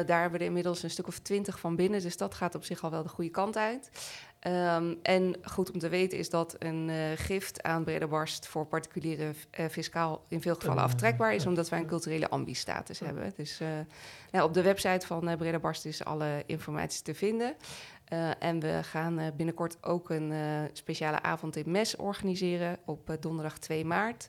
daar hebben we er inmiddels een stuk of 20 van binnen. Dus dat gaat op zich al wel de goede kant uit. Um, en goed om te weten is dat een uh, gift aan Breda Barst voor particulieren uh, fiscaal in veel gevallen aftrekbaar is, omdat wij een culturele ambistatus hebben. Dus uh, nou, op de website van Breda Barst is alle informatie te vinden. en we gaan binnenkort ook een speciale avond in Mes organiseren op donderdag 2 maart.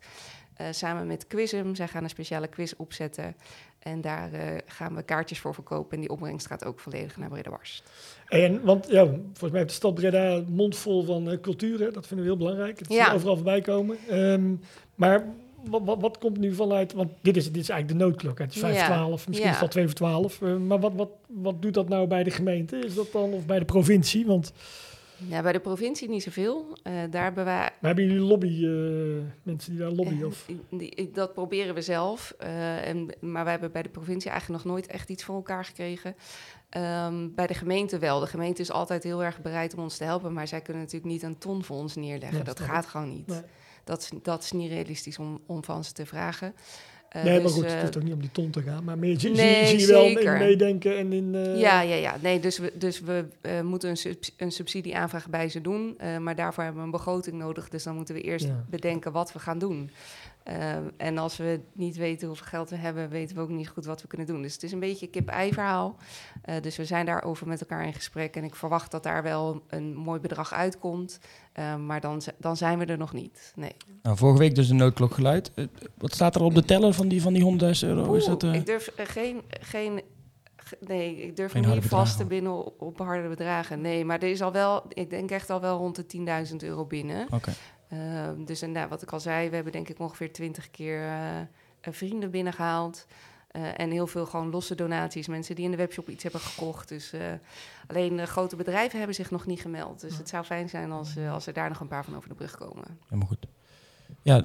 samen met Quizem. Zij gaan een speciale quiz opzetten. En daar eh, gaan we kaartjes voor verkopen. En die opbrengst gaat ook volledig naar Breda Barst. En, want ja, volgens mij heeft de stad Breda een mond vol van eh, cultuur. Hè? Dat vinden we heel belangrijk. Het Ja. overal voorbij komen. Ehm, maar wat, wat, wat komt nu vanuit... Want dit is, dit is eigenlijk de noodklok. Het is 5 Ja. voor 12, misschien Ja. is het al 2 voor 12. Eh, maar wat, wat, wat doet dat nou bij de gemeente? Is dat dan of bij de provincie? Want Ja, bij de provincie niet zoveel. Eh, daar hebben wij we hebben jullie lobby, eh, mensen die daar lobbyen? Of? Eh, die- dat proberen we zelf. en, maar wij hebben bij de provincie eigenlijk nog nooit echt iets voor elkaar gekregen. Ehm, bij de gemeente wel. De gemeente is altijd heel erg bereid om ons te helpen. Maar zij kunnen natuurlijk niet een ton voor ons neerleggen. Nee, dat gaat gewoon niet. Nee. Dat, is, dat is niet realistisch om, om van ze te vragen. Eh, nee, maar dus, goed, het eh, hoeft ook niet om die ton te gaan. Maar meer zie, Nee, zie, zie je wel in meedenken en in... eh, Ja, ja, ja. Nee, dus we, dus we eh, moeten een, een subsidieaanvraag bij ze doen. eh, maar daarvoor hebben we een begroting nodig. Dus dan moeten we eerst Ja. bedenken wat we gaan doen. Eh, en als we niet weten hoeveel geld we hebben, weten we ook niet goed wat we kunnen doen. Dus het is een beetje een kip-ei verhaal. Eh, dus we zijn daarover met elkaar in gesprek. En ik verwacht dat daar wel een mooi bedrag uitkomt. Eh, maar dan, dan zijn we er nog niet. Nee. Nou, vorige week dus de noodklok geluid. Eh, wat staat er op de teller van die, van die 100.000 euro? Is Oeh, dat, eh, Ik durf geen, geen, ge- nee, ik durf niet vast te binnen op, op harde bedragen. Nee, maar er is al wel, ik denk echt al wel rond de 10.000 euro binnen. Oké. Ehm, dus inderdaad, wat ik al zei, we hebben denk ik ongeveer 20 keer eh, eh, vrienden binnengehaald. Eh, en heel veel gewoon losse donaties, mensen die in de webshop iets hebben gekocht. Dus alleen grote bedrijven hebben zich nog niet gemeld. Dus het zou fijn zijn als, als er daar nog een paar van over de brug komen. Helemaal goed. Ja,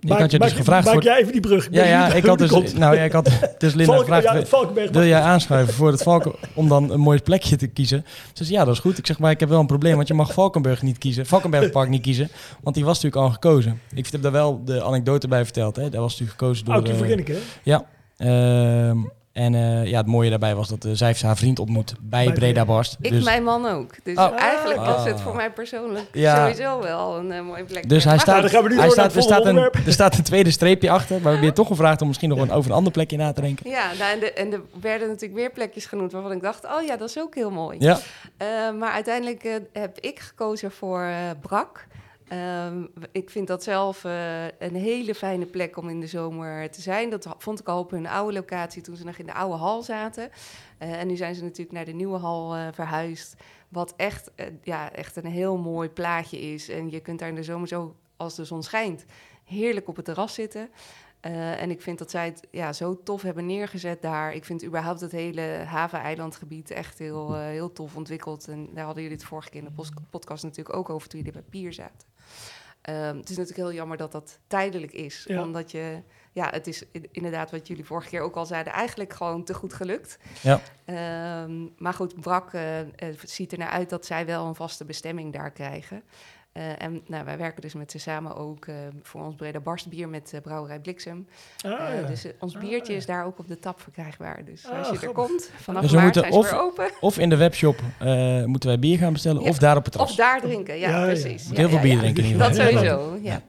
ik Maak- had je dus gevraagd Maak voor... jij even die brug. Ja, ja, ik had (laughs) dus... Nou ja, ik had dus Linda Valk, gevraagd... ja. Wil jij aanschuiven voor het Valken om dan een mooi plekje te kiezen? Ze zei ja, dat is goed. Ik zeg maar, ik heb wel een probleem, want je mag Valkenburg niet kiezen, Valkenbergpark niet kiezen, want die was natuurlijk al gekozen. Ik heb daar wel de anekdote bij verteld. Hè. Dat was natuurlijk gekozen door. Eh, van Ginneke, hè? ja. Ehm, en eh, ja, het mooie daarbij was dat uh, zij heeft haar vriend ontmoet bij, Bij Breda. Barst. Ik, dus mijn man ook. Dus Oh. eigenlijk was het Ah. voor mij persoonlijk Ja. sowieso wel een eh, mooie plek. dus hij Maar staat, Nou, gaan we hij staat, er, staat een, er staat een tweede streepje achter, maar we hebben je toch gevraagd om misschien nog een, over een ander plekje na te denken. Ja, nou, en, de, en er werden natuurlijk meer plekjes genoemd waarvan ik dacht, oh ja, dat is ook heel mooi. Ja, Eh, maar uiteindelijk heb ik gekozen voor Brak. Ehm, ik vind dat zelf eh, een hele fijne plek om in de zomer te zijn. Dat vond ik al op hun oude locatie toen ze nog in de oude hal zaten. Eh, en nu zijn ze natuurlijk naar de nieuwe hal eh, verhuisd. Wat echt, ja, echt een heel mooi plaatje is. En je kunt daar in de zomer zo, als de zon schijnt, heerlijk op het terras zitten. En ik vind dat zij het ja, zo tof hebben neergezet daar. Ik vind überhaupt het hele haveneilandgebied echt heel, heel tof ontwikkeld. En daar hadden jullie het vorige keer in de podcast natuurlijk ook over toen jullie bij Pier zaten. Ehm, het is natuurlijk heel jammer dat dat tijdelijk is. Ja. Omdat je, ja, het is inderdaad wat jullie vorige keer ook al zeiden, eigenlijk gewoon te goed gelukt. Ja. Ehm, maar goed, Brak eh, ziet er naar uit dat zij wel een vaste bestemming daar krijgen. Eh, en nou, wij werken dus met ze samen ook eh, voor ons Breda Barstbier met eh, Brouwerij Bliksem. Ah, Eh, ja. Dus ons Ah, biertje ja. is daar ook op de tap verkrijgbaar. Dus Ah, als je er komt, vanaf Dus we maart is of- weer open. (laughs) of in de webshop eh, moeten wij bier gaan bestellen, Ja. of daar op het terras. Of daar drinken, ja, Ja, ja. precies. Moet Ja, heel veel bier ja. drinken in ieder Dat geval. sowieso, ja.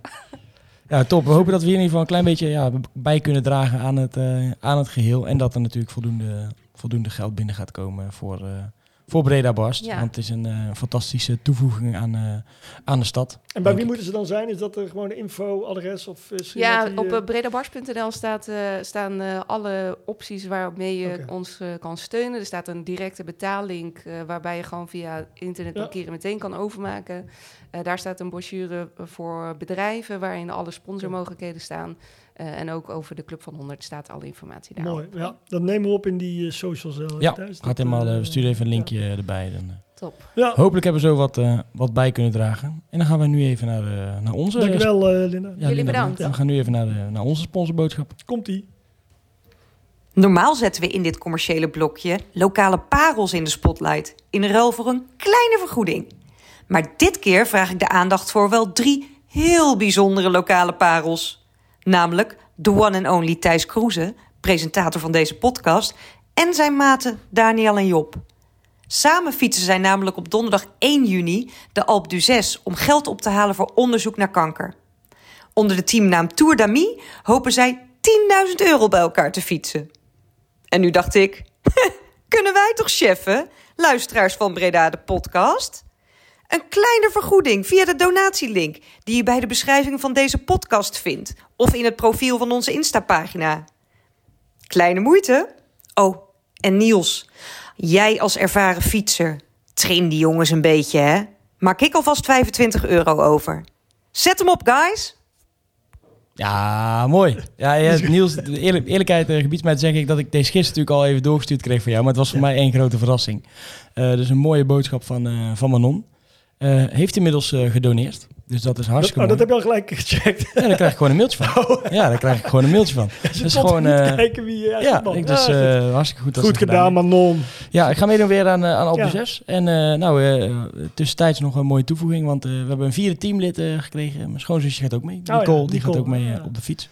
Ja, top. We hopen dat we hier in ieder geval een klein beetje ja, bij kunnen dragen aan het, aan het geheel. En dat er natuurlijk voldoende, voldoende geld binnen gaat komen voor, eh, voor Breda Barst. Ja. Want het is een eh, fantastische toevoeging aan, eh, aan de stad. En bij wie ik. moeten ze dan zijn? Is dat er gewoon een info-adres? Of is Ja, die, op eh, uh, bredabars.nl staat, eh, staan eh, alle opties waarmee je ons eh, kan steunen. Er staat een directe betaallink eh, waarbij je gewoon via internet Ja. parkeren meteen kan overmaken. Eh, daar staat een brochure voor bedrijven waarin alle sponsormogelijkheden staan. Eh, en ook over de Club van 100 staat alle informatie daar. Mooi, ja. Dat nemen we op in die eh, socials. eh, Ja, thuis. gaat helemaal, we sturen even een linkje erbij. Dan. Top. Ja, Hopelijk hebben we zo wat, eh, wat bij kunnen dragen. En dan gaan we nu even naar, naar onze... dankjewel eh, Linda. Ja, Jullie Linda, bedankt. We gaan nu even naar, de, naar onze sponsorboodschap. Komt-ie. Normaal zetten we in dit commerciële blokje lokale parels in de spotlight. In ruil voor een kleine vergoeding. Maar dit keer vraag ik de aandacht voor wel drie heel bijzondere lokale parels. Namelijk de one and only Thijs Kroeze, presentator van deze podcast. En zijn maten Daniel en Job. Samen fietsen zij namelijk op donderdag 1 juni de Alpe d'Huez om geld op te halen voor onderzoek naar kanker. Onder de teamnaam Tour d'Ami hopen zij 10.000 euro bij elkaar te fietsen. En nu dacht ik, (laughs) kunnen wij toch cheffen, luisteraars van Breda de podcast? Een kleine vergoeding via de donatielink die je bij de beschrijving van deze podcast vindt of in het profiel van onze Insta-pagina. Kleine moeite. Oh, en Niels, jij als ervaren fietser, train die jongens een beetje, hè? Maak ik alvast 25 euro over. Zet hem op, guys. Ja, mooi. Ja, ja (laughs) Niels, de eerlijk, eerlijkheid uh, gebiedt mij te zeggen dat ik deze gisteren natuurlijk al even doorgestuurd kreeg van jou. Maar het was voor mij één grote verrassing. Uh, dus een mooie boodschap van, uh, van Manon. Heeft inmiddels gedoneerd. Dus dat is hartstikke dat, oh, dat heb je al gelijk gecheckt. Ja, daar krijg ik gewoon een mailtje van. (laughs) Oh. Ja, daar krijg ik gewoon een mailtje van. Ja, (laughs) dus gewoon uh, kijken wie je Ja, ik dus uh, hartstikke goed. Dat goed gedaan, Manon. Ja, ik ga meedoen weer aan, aan Alpe 6. En nou, tussentijds nog een mooie toevoeging, want we hebben een vierde teamlid gekregen. Mijn schoonzusje gaat ook mee. Nicole, oh, ja, die gaat ook mee op de fiets.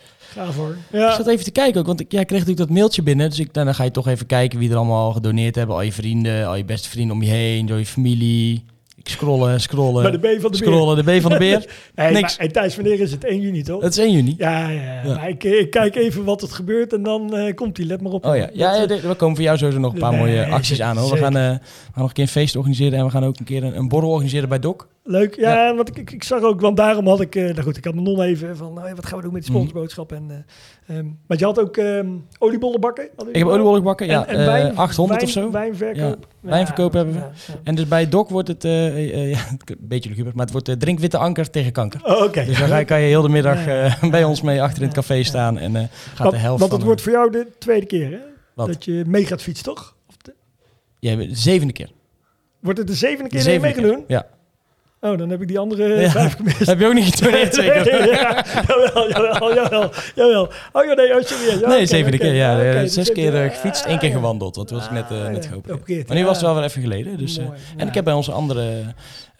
Voor. Ja. Ik zat even te kijken ook, want ik ja, kreeg natuurlijk dat mailtje binnen. Dus ik, dan ga je toch even kijken wie er allemaal gedoneerd hebben. Al je vrienden, al je beste vrienden om je heen, al je familie. Scrollen, scrollen. Bij de B van de scrollen, beer. de B van de beer. (laughs) hey, Niks. Maar, hey, Thijs, wanneer is het? 1 juni, toch? Het is 1 juni. Ja, ja. ja. Maar ik, ik, kijk even wat het gebeurt en dan uh, komt hij. Let maar op. Oh ja, ja, ja we komen voor jou sowieso nog een paar nee, mooie acties aan. Hoor. We gaan, uh, we gaan nog een keer een feest organiseren en we gaan ook een keer een, een borrel organiseren bij Doc. Leuk, ja, ja. want ik, ik, zag ook, want daarom had ik, uh, nou goed, ik had mijn non even van, nou, wat gaan we doen met die sponsorboodschap. En, uh, um, maar je had ook um, oliebollen bakken. Ik heb oliebollen bakken, ja, en, en wijn, uh, 800 wijn, of zo. Wijnverkoop. Ja, wijnverkoop hebben we. En dus bij Doc wordt het, (laughs) een beetje luguber, maar het wordt drink witte anker tegen kanker. Oh, okay. Dus daar kan je heel de middag bij ons mee achter in het café staan en gaat want, de helft Want het wordt voor jou de tweede keer, hè? Wat? Dat je mee gaat fietsen, toch? Of de... Ja, de zevende keer. Wordt het de zevende keer dat je mee gaat doen? Ja. Oh, dan heb ik die andere ja. vijf gemist. (laughs) Heb je ook niet getoneerd, (laughs) zeker? nee, ja, jawel, jawel, jawel, jawel. Oh ja, nee, als je weer... Ja, nee, okay, zevende okay, keer, ja. ja okay, zes dus keer uh, uh, gefietst, één keer gewandeld. Dat was ik net, uh, net. Ja. Maar nu was het wel weer even geleden. Dus, Mooi, en ik heb bij onze andere,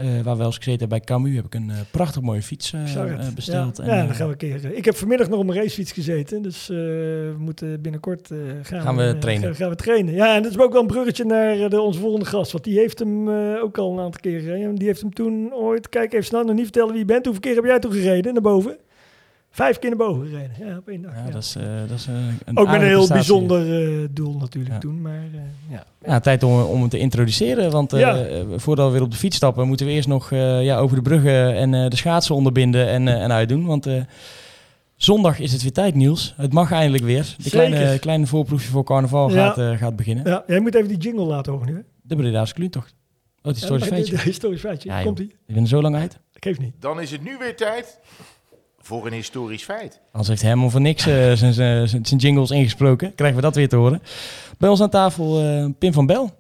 uh, waar we wel eens gezeten hebben, bij Camus, heb ik een uh, prachtig mooie fiets besteld. Ja, en, ja, dan gaan we een keer... ik heb vanmiddag nog op een racefiets gezeten, dus we moeten binnenkort gaan, gaan we trainen. Gaan, gaan, we trainen. Ja, en dat is ook wel een bruggetje naar de, onze volgende gast, want die heeft hem ook al een aantal keer gereden. Die heeft hem toen ooit, kijk even snel, nog niet vertellen wie je bent. Hoeveel keer heb jij toen gereden naar boven? Vijf keer naar boven gereden. Ja, op één dag. Ja, ja. Dat is, uh, dat is uh, een Ook met een heel bijzonder uh, doel natuurlijk ja. toen. Maar, ja. ja, tijd om, om hem te introduceren. Want ja. voordat we weer op de fiets stappen, moeten we eerst nog ja, over de bruggen en de schaatsen onderbinden en, en uitdoen. Want zondag is het weer tijd, Niels. Het mag eindelijk weer. De kleine, kleine voorproefje voor carnaval gaat, gaat beginnen. Ja, jij moet even die jingle laten horen nu. Hè? De Breda's Kluuntocht. Oh, het historisch feitje. Het historisch feitje. Ja, Komt-ie? Ik ben er zo lang uit. Ik geef niet. Dan is het nu weer tijd voor een historisch feit. Anders heeft Herman van niks uh, zijn jingles ingesproken. Krijgen we dat weer te horen. Bij ons aan tafel uh, Pim van Bel.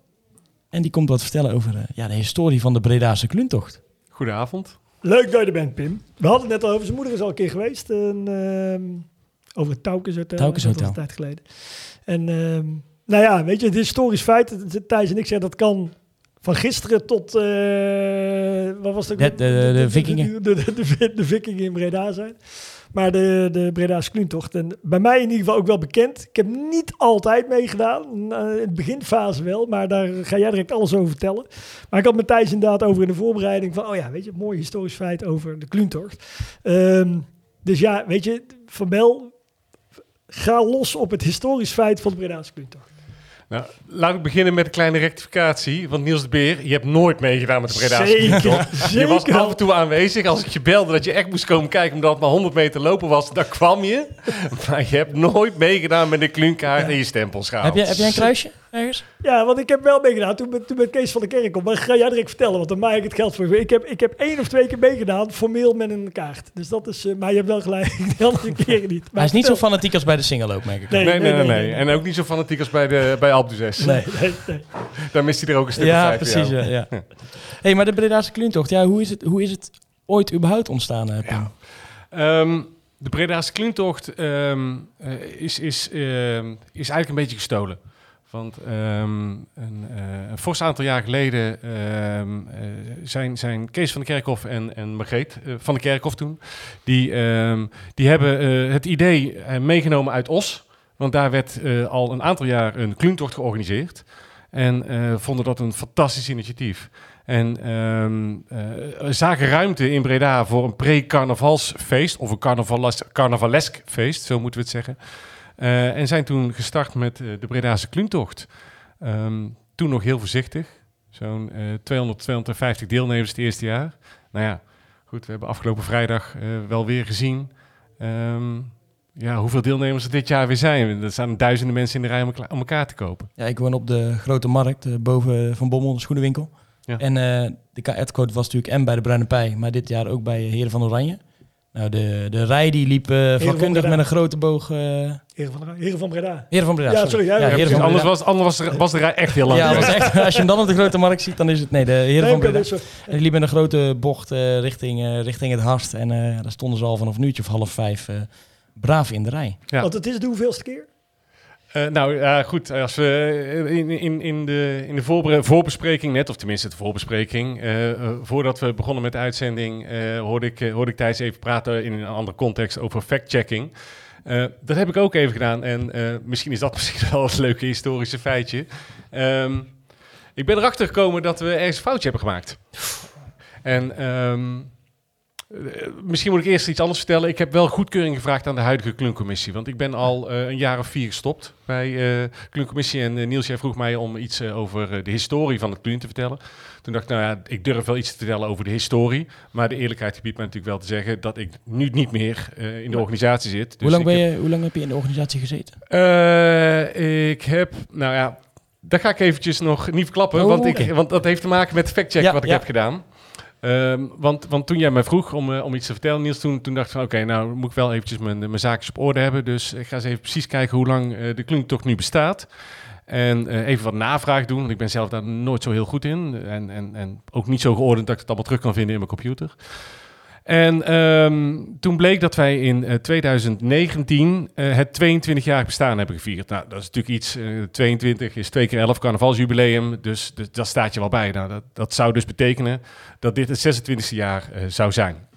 En die komt wat vertellen over uh, ja, de historie van de Bredaanse Kluuntocht. Goedenavond. Leuk dat je er bent, Pim. We hadden het net al over. Zijn moeder is al een keer geweest. En, over het Taukes Hotel. Taukes Hotel. Dat een tijd geleden. En nou ja, weet je, het historisch feit. Thijs en ik zeggen dat kan van gisteren tot, uh, wat was het? De, de, de, vikingen. De, de, de, vikingen in Breda zijn. Maar de, de Breda's Kluuntocht. En bij mij in ieder geval ook wel bekend. Ik heb niet altijd meegedaan. In de beginfase wel. Maar daar ga jij direct alles over vertellen. Maar ik had met Thijs inderdaad over in de voorbereiding van... Oh ja, weet je, mooi historisch feit over de Kluuntocht. Um, dus ja, weet je, Van Bel... Ga los op het historisch feit van de Breda's Kluuntocht. Nou, laat ik beginnen met een kleine rectificatie. Want Niels de Beer, je hebt nooit meegedaan met de Breda's Zeker, Je was af en toe aanwezig. Als ik je belde dat je echt moest komen kijken omdat het maar 100 meter lopen was, dan kwam je. Maar je hebt nooit meegedaan met de kluunkaart ja. en je stempels gehaald. Heb, je, heb jij een kruisje ergens? Ja, want ik heb wel meegedaan toen, toen met Kees van de Kerk op. Maar ga jij direct vertellen, want dan maak ik het geld voor je. Ik heb, ik heb één of twee keer meegedaan, formeel met een kaart. Dus dat is, uh, maar je hebt wel gelijk, (laughs) de andere keren niet. Maar Hij is niet zo fanatiek als bij de single loop, merk ik. Nee nee nee, nee, nee, nee. En ook niet zo fanatiek als bij, de, bij Alpe d'Huez. Nee, nee, nee. Daar mist hij er ook een stuk Ja, precies. Ja, (laughs) ja. hey, maar de Bredaanse Kluuntocht, ja, hoe, is het, hoe is het ooit überhaupt ontstaan, uh, ja. um, de Bredaanse Kluuntocht um, uh, is, is, uh, is eigenlijk een beetje gestolen. Want um, een, uh, een fors aantal jaar geleden um, uh, zijn, zijn Kees van de Kerkhof en, en Margreet uh, van de Kerkhof toen, die, um, die hebben het idee meegenomen uit Os. Want daar werd al een aantal jaar een kluuntocht georganiseerd. En vonden dat een fantastisch initiatief. En um, zagen ruimte in Breda voor een pre-carnavalsfeest, of een carnavales carnavalesk feest, zo moeten we het zeggen. Uh, en zijn toen gestart met uh, de Bredaanse Kluuntocht. Um, toen nog heel voorzichtig. Zo'n 200, 250 deelnemers het eerste jaar. Nou ja, goed, we hebben afgelopen vrijdag wel weer gezien... Um, ja, hoeveel deelnemers er dit jaar weer zijn. Er staan duizenden mensen in de rij om, elkaar- om elkaar te kopen. Ja, ik woon op de Grote Markt, eh, boven Van Bommel, de schoenenwinkel. Ja. En eh, de KR-code was natuurlijk en bij de Bruine Pij, maar dit jaar ook bij Heren van Oranje. Nou, de, de rij die liep van vakkundig met een grote boog. eh Heren van, Heren van Breda. Heren van Breda, Ja, sorry, ja, ja, Heren van anders Breda. was, anders was, de, was de rij echt heel lang. Ja, was echt, als je hem dan op de Grote Markt ziet, dan is het... Nee, de Heren Nee, van Breda. zo. Die liep met een grote bocht eh, richting, eh, richting het Harst. En eh, daar stonden ze al vanaf een uurtje of half vijf eh, braaf in de rij. Ja. Want het is de hoeveelste keer? Eh, nou ja, goed. Als we eh, in, in, in de, in de voorbe- voorbespreking net, of tenminste de voorbespreking, eh, eh, voordat we begonnen met de uitzending, eh, hoorde, ik, eh, hoorde ik even praten in een andere context over fact-checking. Eh, dat heb ik ook even gedaan en eh, misschien is dat (laughs) misschien wel het leuke historische feitje. Ehm, ik ben erachter gekomen dat we ergens een foutje hebben gemaakt. En ehm, eh, misschien moet ik eerst iets anders vertellen. Ik heb wel goedkeuring gevraagd aan de huidige Kluncommissie. Want ik ben al eh, een jaar of vier gestopt bij uh, Kluncommissie. En eh, Niels, jij vroeg mij om iets eh, over eh, de historie van het Klun te vertellen. Toen dacht ik, nou ja, ik durf wel iets te vertellen over de historie. Maar de eerlijkheid gebiedt mij natuurlijk wel te zeggen dat ik nu niet meer eh, in de organisatie zit. Dus hoe, lang ben heb- je, hoe lang heb je in de organisatie gezeten? eh, ik heb, nou ja, dat ga ik eventjes nog niet verklappen, Oh, want, ik, want dat heeft te maken met de factcheck Ja, wat ik ja. heb gedaan. Ehm, want, want toen jij mij vroeg om, eh, om iets te vertellen, Niels, toen, toen dacht ik van oké, nou moet ik wel eventjes mijn, mijn zaakjes op orde hebben. Dus ik ga eens even precies kijken hoe lang eh, de Klunktocht nu bestaat. En eh, even wat navraag doen, want ik ben zelf daar nooit zo heel goed in. En, en, en ook niet zo geordend dat ik het allemaal terug kan vinden in mijn computer. En ehm, toen bleek dat wij in eh, 2019 eh, het 22-jarig bestaan hebben gevierd. Nou, dat is natuurlijk iets. eh 22 is 2 keer 11 carnavalsjubileum. Dus, dus dat staat je wel bij. Nou, dat, zou dus betekenen dat dit het 26e jaar eh, zou zijn.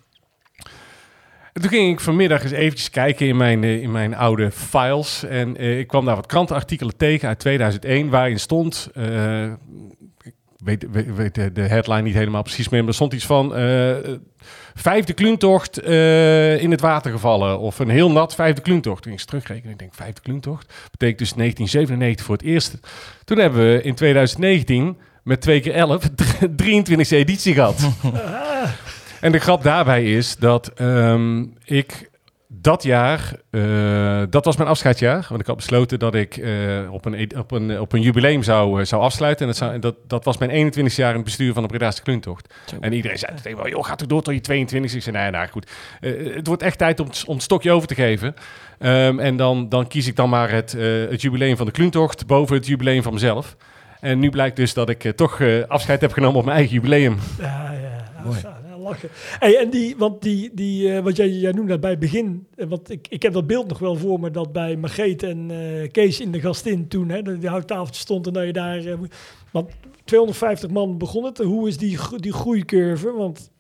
En toen ging ik vanmiddag eens eventjes kijken in mijn, eh, in mijn oude files. En eh, ik kwam daar wat krantenartikelen tegen uit 2001, waarin stond. Weet, weet, weet de, headline niet helemaal precies meer, maar er stond iets van. eh, vijfde kluuntocht eh, in het water gevallen. Of een heel nat vijfde kluuntocht. Toen ging ik terugrekenen. Ik denk, vijfde kluuntocht? Betekent dus 1997 voor het eerst. Toen hebben we in 2019 met 2 keer 11 23e (laughs) editie gehad. (laughs) En de grap daarbij is dat ehm, ik dat jaar, eh, dat was mijn afscheidsjaar. Want ik had besloten dat ik eh, op, een, op, een, op een jubileum zou, eh, zou afsluiten. En dat, zou, dat, dat was mijn 21 jaar in het bestuur van de Bredaanse Kluuntocht. Zo. En iedereen zei meteen wel, joh, gaat toch door tot je 22 Ik zei, nee, nou goed. Eh, het wordt echt tijd om, het- om het stokje over te geven. Ehm, en dan, dan kies ik dan maar het, eh, het jubileum van de Kluuntocht boven het jubileum van mezelf. En nu blijkt dus dat ik toch eh, afscheid heb genomen op mijn eigen jubileum. Ja, ja. Mooi. Lachen. Hey, en die, want die, die eh, wat jij, jij noemde bij het begin, eh, want ik, ik heb dat beeld nog wel voor me dat bij Margreet en eh, Kees in de gastin toen, hè, dat die houttafeltje stond en dat je daar, want 250 man begon het. Hoe is die, die groeicurve? Want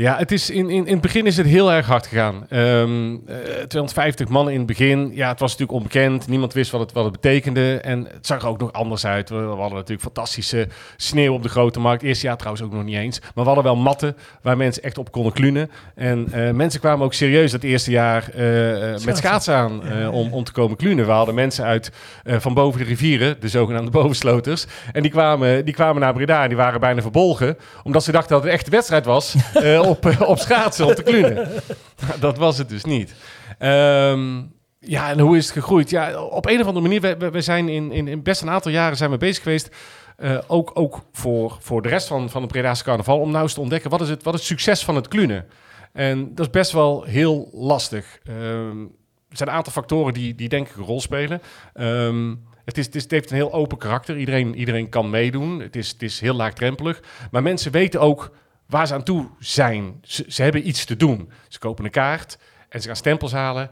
Ja, het is in, in, in het begin is het heel erg hard gegaan. Ehm, eh, 250 man in het begin. Ja, het was natuurlijk onbekend. Niemand wist wat het, wat het betekende. En het zag er ook nog anders uit. We, we hadden natuurlijk fantastische sneeuw op de grote markt. Eerste jaar trouwens ook nog niet eens. Maar we hadden wel matten waar mensen echt op konden klunen. En eh, mensen kwamen ook serieus dat eerste jaar eh, met Schaatsen. aan om, om te komen klunen. We hadden mensen uit van boven de rivieren, de zogenaamde (laughs) bovensloters. En die kwamen, die kwamen naar Breda en die waren bijna verbolgen. Omdat ze dachten dat het echt een wedstrijd was (laughs) op, eh, op schaatsen, om te klunen. (laughs) dat was het dus niet. Ehm, ja, en hoe is het gegroeid? Ja, op een of andere manier, we, we, zijn in, in, in best een aantal jaren zijn we bezig geweest. eh, ook ook voor, voor de rest van, van het Bredaanse carnaval. Om nou eens te ontdekken, wat is het, wat is het succes van het klunen? En dat is best wel heel lastig. Ehm, er zijn een aantal factoren die, die denk ik een rol spelen. Ehm, het, het, is, het heeft een heel open karakter. Iedereen, iedereen kan meedoen. Het is, het is heel laagdrempelig. Maar mensen weten ook waar ze aan toe zijn. Ze, ze hebben iets te doen. Ze kopen een kaart en ze gaan stempels halen.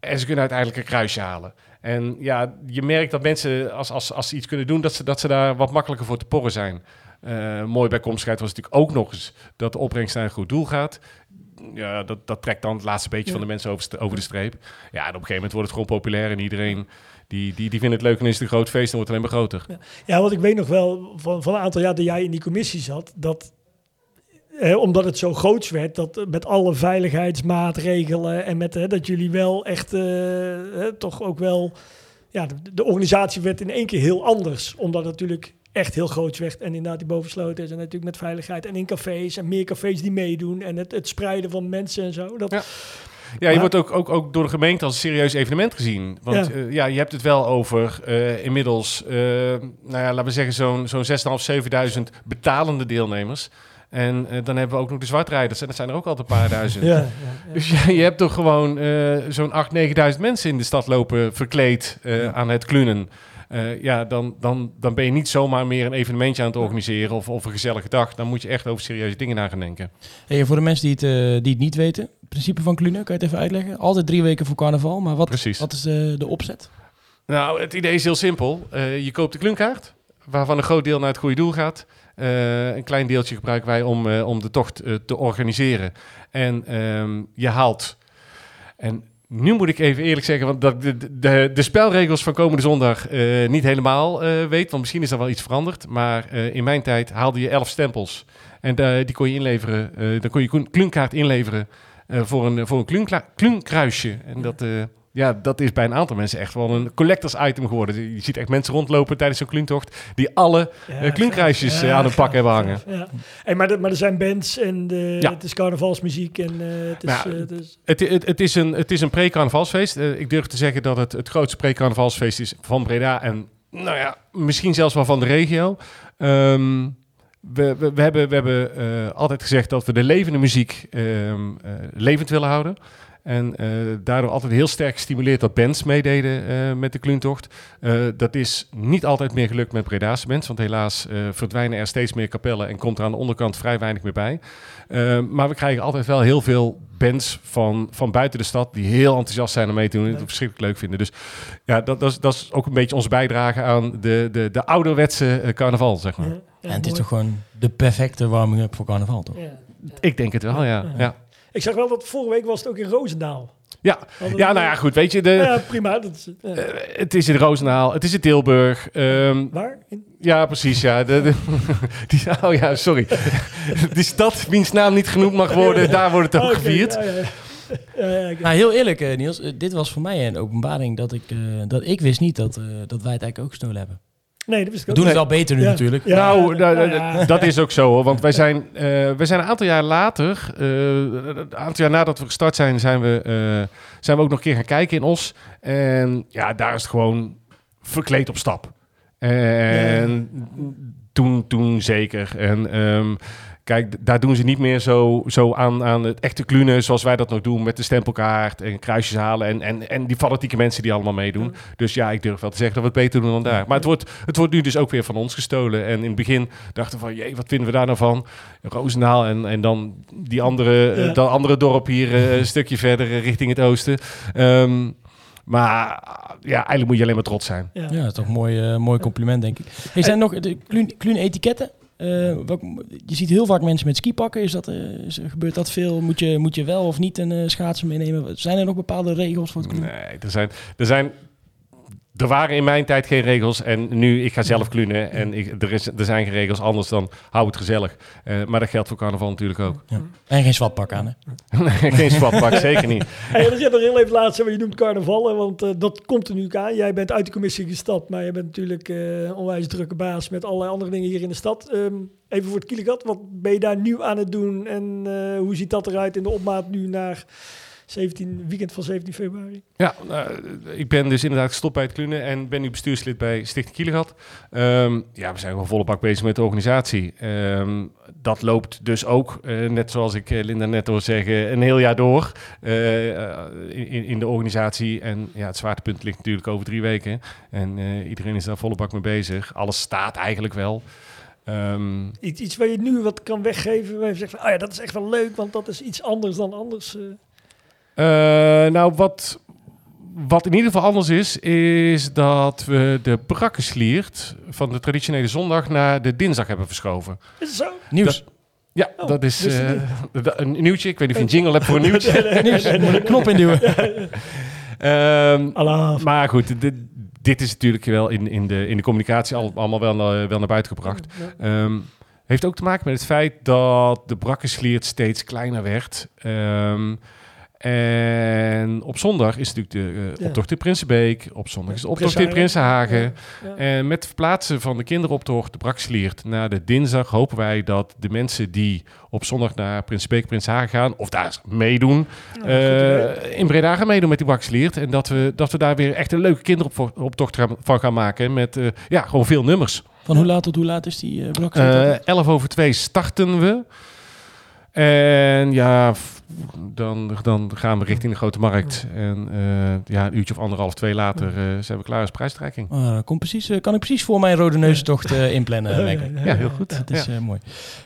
En ze kunnen uiteindelijk een kruisje halen. En ja, je merkt dat mensen, als, als, als ze iets kunnen doen, dat ze, dat ze daar wat makkelijker voor te porren zijn. Eh mooi bijkomstigheid was natuurlijk ook nog eens dat de opbrengst naar een goed doel gaat. Ja, dat, dat trekt dan het laatste beetje van de mensen over, over de streep. Ja, en op een gegeven moment wordt het gewoon populair en iedereen die, die, die vindt het leuk en is het een groot feest en wordt het alleen maar groter. Ja, want ik weet nog wel van, van een aantal jaar dat jij in die commissie zat, dat eh, omdat het zo groots werd, dat eh, met alle veiligheidsmaatregelen en met eh, dat jullie wel echt eh, eh, toch ook wel, ja, de, de organisatie werd in één keer heel anders, omdat het natuurlijk echt heel groots werd en inderdaad die bovensloten is en natuurlijk met veiligheid en in cafés en meer cafés die meedoen en het, het spreiden van mensen en zo. Dat, Ja. Ja, je Maar- wordt ook, ook, ook door de gemeente als een serieus evenement gezien. Want Ja. ja je hebt het wel over eh, inmiddels, eh, nou ja, laten we zeggen, zo'n zo'n 6.500, 7.000 betalende deelnemers. En eh, dan hebben we ook nog de zwartrijders. En dat zijn er ook altijd een paar (laughs) duizend. Ja, ja, ja. Dus ja, je hebt toch gewoon eh, zo'n 8.000, 9.000 mensen in de stad lopen verkleed eh, aan het klunen. Eh, ja, dan, dan, dan ben je niet zomaar meer een evenementje aan het organiseren of, of een gezellige dag. Dan moet je echt over serieuze dingen na gaan denken. Hey, voor de mensen die het, die het niet weten, het principe van Klunen, kan je het even uitleggen? Altijd drie weken voor carnaval, maar wat, Precies. wat is de, de opzet? Nou, het idee is heel simpel. Eh, je koopt de kluunkaart, waarvan een groot deel naar het goede doel gaat. Eh, een klein deeltje gebruiken wij om, eh, om de tocht eh, te organiseren. En ehm, je haalt... En nu moet ik even eerlijk zeggen, want dat de, de, de spelregels van komende zondag niet helemaal weet. Want misschien is er wel iets veranderd. Maar in mijn tijd haalde je elf stempels. En die kon je inleveren. dan kon je een kluunkaart inleveren voor een, voor een kluunkla- kluunkruisje. En dat, ja, dat is bij een aantal mensen echt wel een collectors item geworden. Je ziet echt mensen rondlopen tijdens zo'n kluuntocht die alle Ja, eh, kluunkruisjes gaaf. eh, aan hun pak hebben hangen. gaaf, Ja. Hey, maar, de- maar er zijn bands en de, Ja. het is carnavalsmuziek en eh, het is... Nou, het is Het, het, het is een, het is een pre-carnavalsfeest. Ik durf te zeggen dat het het grootste pre-carnavalsfeest is van Breda. En nou ja, misschien zelfs wel van de regio. Ehm, we, we, we hebben, we hebben altijd gezegd dat we de levende muziek ehm, eh, levend willen houden. En eh, daardoor altijd heel sterk gestimuleerd dat bands meededen eh, met de Kluuntocht. Eh, dat is niet altijd meer gelukt met Bredaanse bands. Want helaas eh, verdwijnen er steeds meer kapellen en komt er aan de onderkant vrij weinig meer bij. Eh, maar we krijgen altijd wel heel veel bands van, van buiten de stad die heel enthousiast zijn om mee te doen en het verschrikkelijk leuk vinden. Dus ja, dat, dat, is, dat is ook een beetje onze bijdrage aan de, de, de ouderwetse carnaval, zeg maar. ja, en het is toch gewoon de perfecte warming-up voor carnaval, toch? Ja. Ik denk het wel, ja. Ja, Ik zag wel dat vorige week was het ook in Roosendaal. ja. Ja nou ja, goed, weet je, de, Ja, prima. Dat is, ja. eh, het is in Roosendaal, het is in Tilburg. ehm, Waar? In- Ja, precies, ja. De, de- (laughs) die, oh ja, sorry. (laughs) Die stad, wiens naam niet genoemd mag worden, daar wordt het ook Oh, gevierd. Ja, ja, ik- (laughs) Nou, heel eerlijk, eh, Niels. eh, dit was voor mij een openbaring dat ik, eh, dat ik wist niet dat, eh, dat wij het eigenlijk ook gestolen hebben. Nee, dat wist ik ook doen het wel beter nu Ja. natuurlijk. Ja, nou, ja, nou, ja. dat is ook zo hoor. Want wij zijn, eh, wij zijn een aantal jaar later, eh, een aantal jaar nadat we gestart zijn, zijn we, eh, zijn we ook nog een keer gaan kijken in Os. En ja, daar is het gewoon verkleed op stap. En toen, toen zeker. En ehm, kijk, daar doen ze niet meer zo, zo aan, aan het echte klunen zoals wij dat nog doen met de stempelkaart en kruisjes halen en, en, en die fanatieke mensen die allemaal meedoen. Dus ja, ik durf wel te zeggen dat we het beter doen dan daar. Maar het wordt, het wordt nu dus ook weer van ons gestolen. En in het begin dachten we van, jee, wat vinden we daar nou van? Roosendaal en, en dan die andere, eh, Ja. dat andere dorp hier eh, een stukje verder eh, richting het oosten. Ehm, maar ja, eigenlijk moet je alleen maar trots zijn. Ja. Ja, dat is toch een mooi, eh, mooi compliment, denk ik. Hey, zijn er nog de kluun, kluun-etiketten? Eh, je ziet heel vaak mensen met skipakken. Is dat, eh, is, gebeurt dat veel? Moet je, moet je wel of niet een eh, schaatsen meenemen? Zijn er nog bepaalde regels voor het klunen? Nee, er zijn, er zijn. Er waren in mijn tijd geen regels en nu ik ga zelf klunen en ik, er, is, er zijn geen regels anders dan hou het gezellig. Eh, maar dat geldt voor carnaval natuurlijk ook. Ja. En geen zwatpak aan, hè? (laughs) geen swappak, (laughs) zeker niet. Hey, dat je nog heel even laatst, wat je noemt carnaval, hè, want eh, dat komt er nu ook aan. Jij bent uit de commissie gestapt, maar je bent natuurlijk eh onwijs drukke baas met allerlei andere dingen hier in de stad. Ehm, even voor het kielegat, wat ben je daar nu aan het doen en eh, hoe ziet dat eruit in de opmaat nu naar 17, weekend van 17 februari? Ja, nou, ik ben dus inderdaad gestopt bij het klunen en ben nu bestuurslid bij Stichting Kielegat. Ehm, ja, we zijn gewoon volle bak bezig met de organisatie. Ehm, dat loopt dus ook, eh, net zoals ik eh, Linda net hoor zeggen, een heel jaar door eh, eh, in, in de organisatie. En ja, het zwaartepunt ligt natuurlijk over drie weken. En eh, iedereen is daar volle bak mee bezig. Alles staat eigenlijk wel. Ehm, Iets, iets waar je nu wat kan weggeven, waar je zegt van, oh ja, dat is echt wel leuk, want dat is iets anders dan anders. eh. Eh, nou, wat, wat in ieder geval anders is, is dat we de brakkesliert van de traditionele zondag naar de dinsdag hebben verschoven. Is het zo? Nieuws. Ja, Oh, dat is ik eh, een nieuwtje. Ik weet niet of je een jingle hebt voor een (laughs) nieuwtje. Nieuws. Moet een knop induwen. (laughs) Ehm, Allah. maar goed, dit, dit is natuurlijk wel in, in, de, in de communicatie al, allemaal wel, naar- wel naar buiten gebracht. Ehm, heeft ook te maken met het feit dat de brakkesliert steeds kleiner werd. Ehm, En op zondag is natuurlijk de eh, Ja. optocht in Prinsenbeek. Op zondag is de optocht in Prinsenhagen. Prinsenhagen. Ja, ja. En met het verplaatsen van de kinderoptocht, de Braksliert, naar de dinsdag hopen wij dat de mensen die op zondag naar Prinsenbeek, Prinsenhagen gaan, of daar meedoen, eh, in Breda gaan meedoen met die Braksliert. En dat we, dat we daar weer echt een leuke kinderoptocht gaan- van gaan maken met eh, ja, gewoon veel nummers. Van hoe laat tot hoe laat is die uh, blok? Eh 11 over 2 starten we. En ja, dan, dan gaan we richting de Grote Markt. En eh, ja, een uurtje of anderhalf, twee later eh, zijn we klaar als prijsstrijking. Oh, dat komt precies, eh, kan ik precies voor mijn rode neustocht eh inplannen, Ja, heel goed. Dat is Ja. eh, mooi.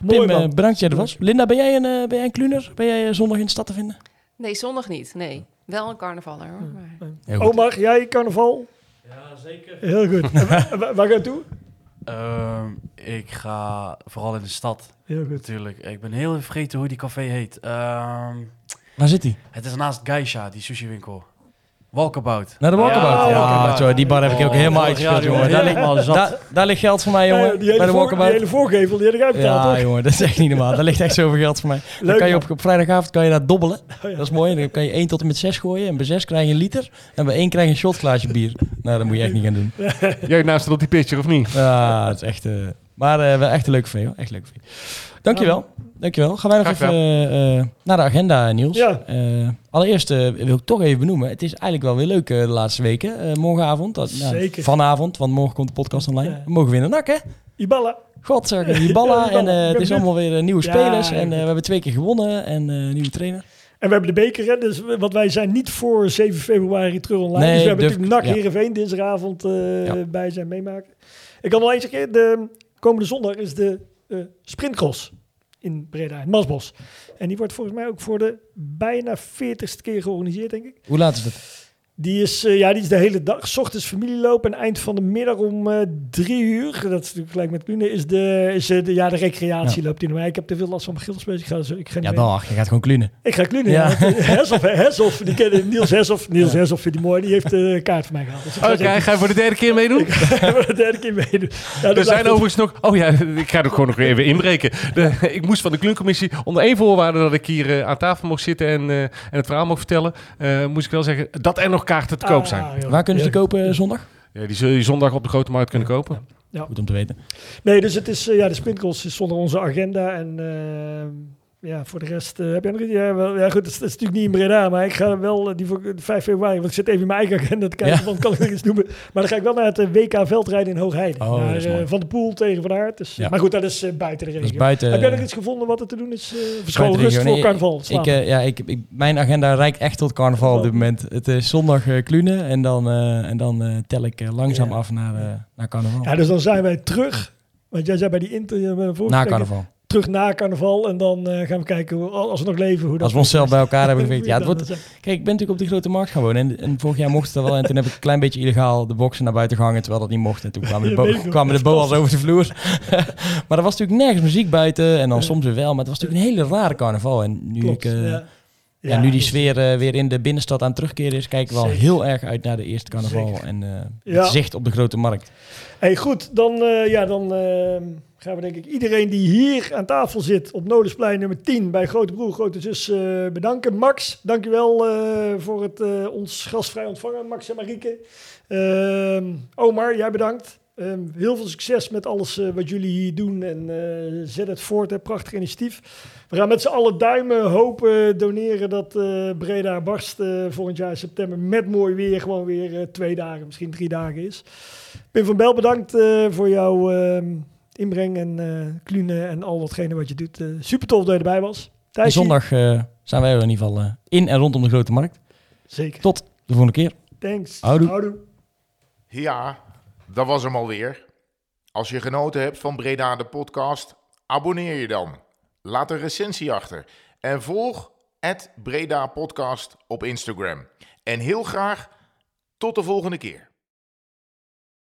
Pim, bedankt dat jij er was. Linda, ben jij een, ben jij een kluner? Ben jij zondag in de stad te vinden? Nee, zondag niet. Nee, wel een carnavaller hoor. Maar... Omar, jij carnaval? Ja, zeker. Heel goed. (laughs) Waar ga je toe? Ehm, ik ga vooral in de stad, Heel goed. natuurlijk. Ik ben heel even vergeten hoe die café heet. Ehm, Waar zit hij? het is naast Geisha, die sushi-winkel. Walkabout. Naar de Walkabout. Ja, sorry, die bar heb ik ook Oh, helemaal uitgespeeld, jongen. Daar, ligt, daar, daar ligt geld voor mij, jongen. Ja, die, bij hele de die Walkabout. hele voorgevel, die heb ik uitbetaald, Ja, toch? jongen, dat is echt niet normaal. Daar ligt echt zoveel geld voor mij. Dan Leuk, kan je op, op vrijdagavond kan je daar dobbelen. Oh, ja. Dat is mooi. Dan kan je 1 tot en met 6 gooien. En bij 6 krijg je een liter. En bij 1 krijg je een shotglaasje bier. Nou, dat moet je echt niet gaan doen. (laughs) Jij naast het op die picture of niet? Ja, het is echt... eh, maar eh, wel echt een leuke vee, hoor. Echt een leuke vee. Dankjewel. Dankjewel. Gaan wij nog Graag even eh, eh, naar de agenda, Niels. Ja. Eh, allereerst eh, wil ik toch even benoemen. Het is eigenlijk wel weer leuk eh, de laatste weken. Eh, morgenavond. Dat, nou, Zeker. vanavond, want morgen komt de podcast online. Ja. We mogen weer naar NAC, hè? Ibala. God, zeg. (laughs) Ja, die en eh, het is allemaal weer nieuwe spelers. ja, en eh, we hebben twee keer gewonnen. En eh nieuwe trainer. En we hebben de beker, hè, dus, want wij zijn niet voor 7 februari terug online. Nee, dus we hebben durf- natuurlijk NAC ja. Heerenveen dinsdagavond eh, Ja. bij zijn meemaken. Ik kan wel eens zeggen, de komende zondag is de sprintcross in Breda, in Masbos. En die wordt volgens mij ook voor de bijna 40ste keer georganiseerd, denk ik. Hoe laat is het? Die is, eh, ja, die is de hele dag. 's ochtends familieloop en eind van de middag om eh, drie uur. Dat is natuurlijk gelijk met Klune. Is de, is eh, de, ja, de recreatie loopt in. Maar ik heb te veel last van mijn. Ik ga, zo- ik ga niet Ja, dag. Je gaat gewoon klunen. Ik ga Klune. Ja. Ja. Hesselhoff, die kennen (laughs) Niels Hesselhoff. Niels Hesselhoff vindt die mooi. Die heeft de kaart voor mij gehaald. Dus Oké, ga ga je voor de derde keer meedoen? (laughs) voor de derde keer meedoen. Ja, Er zijn overigens nog... Oh ja, ik ga er gewoon nog even inbreken. De, ik moest van de kluncommissie onder één voorwaarde dat ik hier eh, aan tafel mocht zitten en, eh, en het verhaal mocht vertellen. eh, moest ik wel zeggen dat er nog kaarten te koop zijn. Ah, joh. Waar kunnen ze Ja. die kopen eh, zondag? Ja, die zul je zondag op de grote markt kunnen kopen. Goed om te weten. Nee, dus het is, eh, ja, de sprintcross is zonder onze agenda. En eh, ja, voor de rest heb jij nog iets? Ja, wel, ja, goed, dat is, dat is natuurlijk niet in Breda, maar ik ga wel eh, die voor de 5 februari, want ik zit even in mijn eigen agenda te kijken, Ja. want kan ik nog iets noemen. Maar dan ga ik wel naar het eh, WK veldrijden in Hoogheide. Oh, naar, eh, van de Poel tegen Van Aert. Dus, Ja. Maar goed, dat is eh, buiten de Dat regio. is buiten... heb jij eh, nog iets gevonden wat er te doen is? Verscholen rust voor Nee, carnaval. Ik, eh, ja, ik, ik, mijn agenda reikt echt tot carnaval op dit moment. Het is zondag eh klunen en dan, eh, en dan eh, tel ik eh, langzaam af naar, eh, naar carnaval. ja, dus dan zijn wij terug. Want jij zei bij die inter... eh, bij de na carnaval. Terug na carnaval. En dan eh, gaan we kijken, hoe, als we nog leven, hoe dat... Als we onszelf bij elkaar hebben (laughs) geveegd. Ja, het wordt, kijk, ik ben natuurlijk op die grote markt gaan wonen. En, en vorig jaar mocht het er wel. En toen heb ik een klein beetje illegaal de boksen naar buiten gehangen. Terwijl dat niet mocht. En toen kwamen de, bo kwamen de boa's over de vloer. (laughs) maar er was natuurlijk nergens muziek buiten. En dan Ja. soms weer wel. Maar het was natuurlijk een hele rare carnaval. En nu, Klopt, ik, eh, ja. Ja, nu die sfeer eh, weer in de binnenstad aan terugkeren is, kijk ik wel Zeker. heel erg uit naar de eerste carnaval. Zeker. En eh, Ja. het zicht op de grote markt. Hey, goed, dan, eh, ja, dan eh, gaan we denk ik iedereen die hier aan tafel zit op Nodensplein nummer 10 bij Grote Broer, Grote Zus bedanken. Max, dankjewel voor het ons gastvrij ontvangen, Max en Marieke. Ehm, Omar, jij bedankt. Ehm, heel veel succes met alles eh, wat jullie hier doen en eh, zet het voort, hè. prachtig initiatief. We gaan met z'n allen duimen, hopen, doneren dat eh, Breda barst eh, volgend jaar in september met mooi weer gewoon weer eh, twee dagen, misschien drie dagen is. Pim van Bel, bedankt eh, voor jouw ehm, inbreng en eh klune en al datgene wat je doet. Eh, super tof dat je erbij was. Thijsje, zondag eh, zijn wij er in ieder geval in en rondom de grote markt. Zeker. Tot de volgende keer. Thanks. Houdoe. Houdoe. Ja, dat was hem alweer. Als je genoten hebt van Breda de podcast, abonneer je dan. Laat een recensie achter. En volg het Breda podcast op Instagram. En heel graag tot de volgende keer.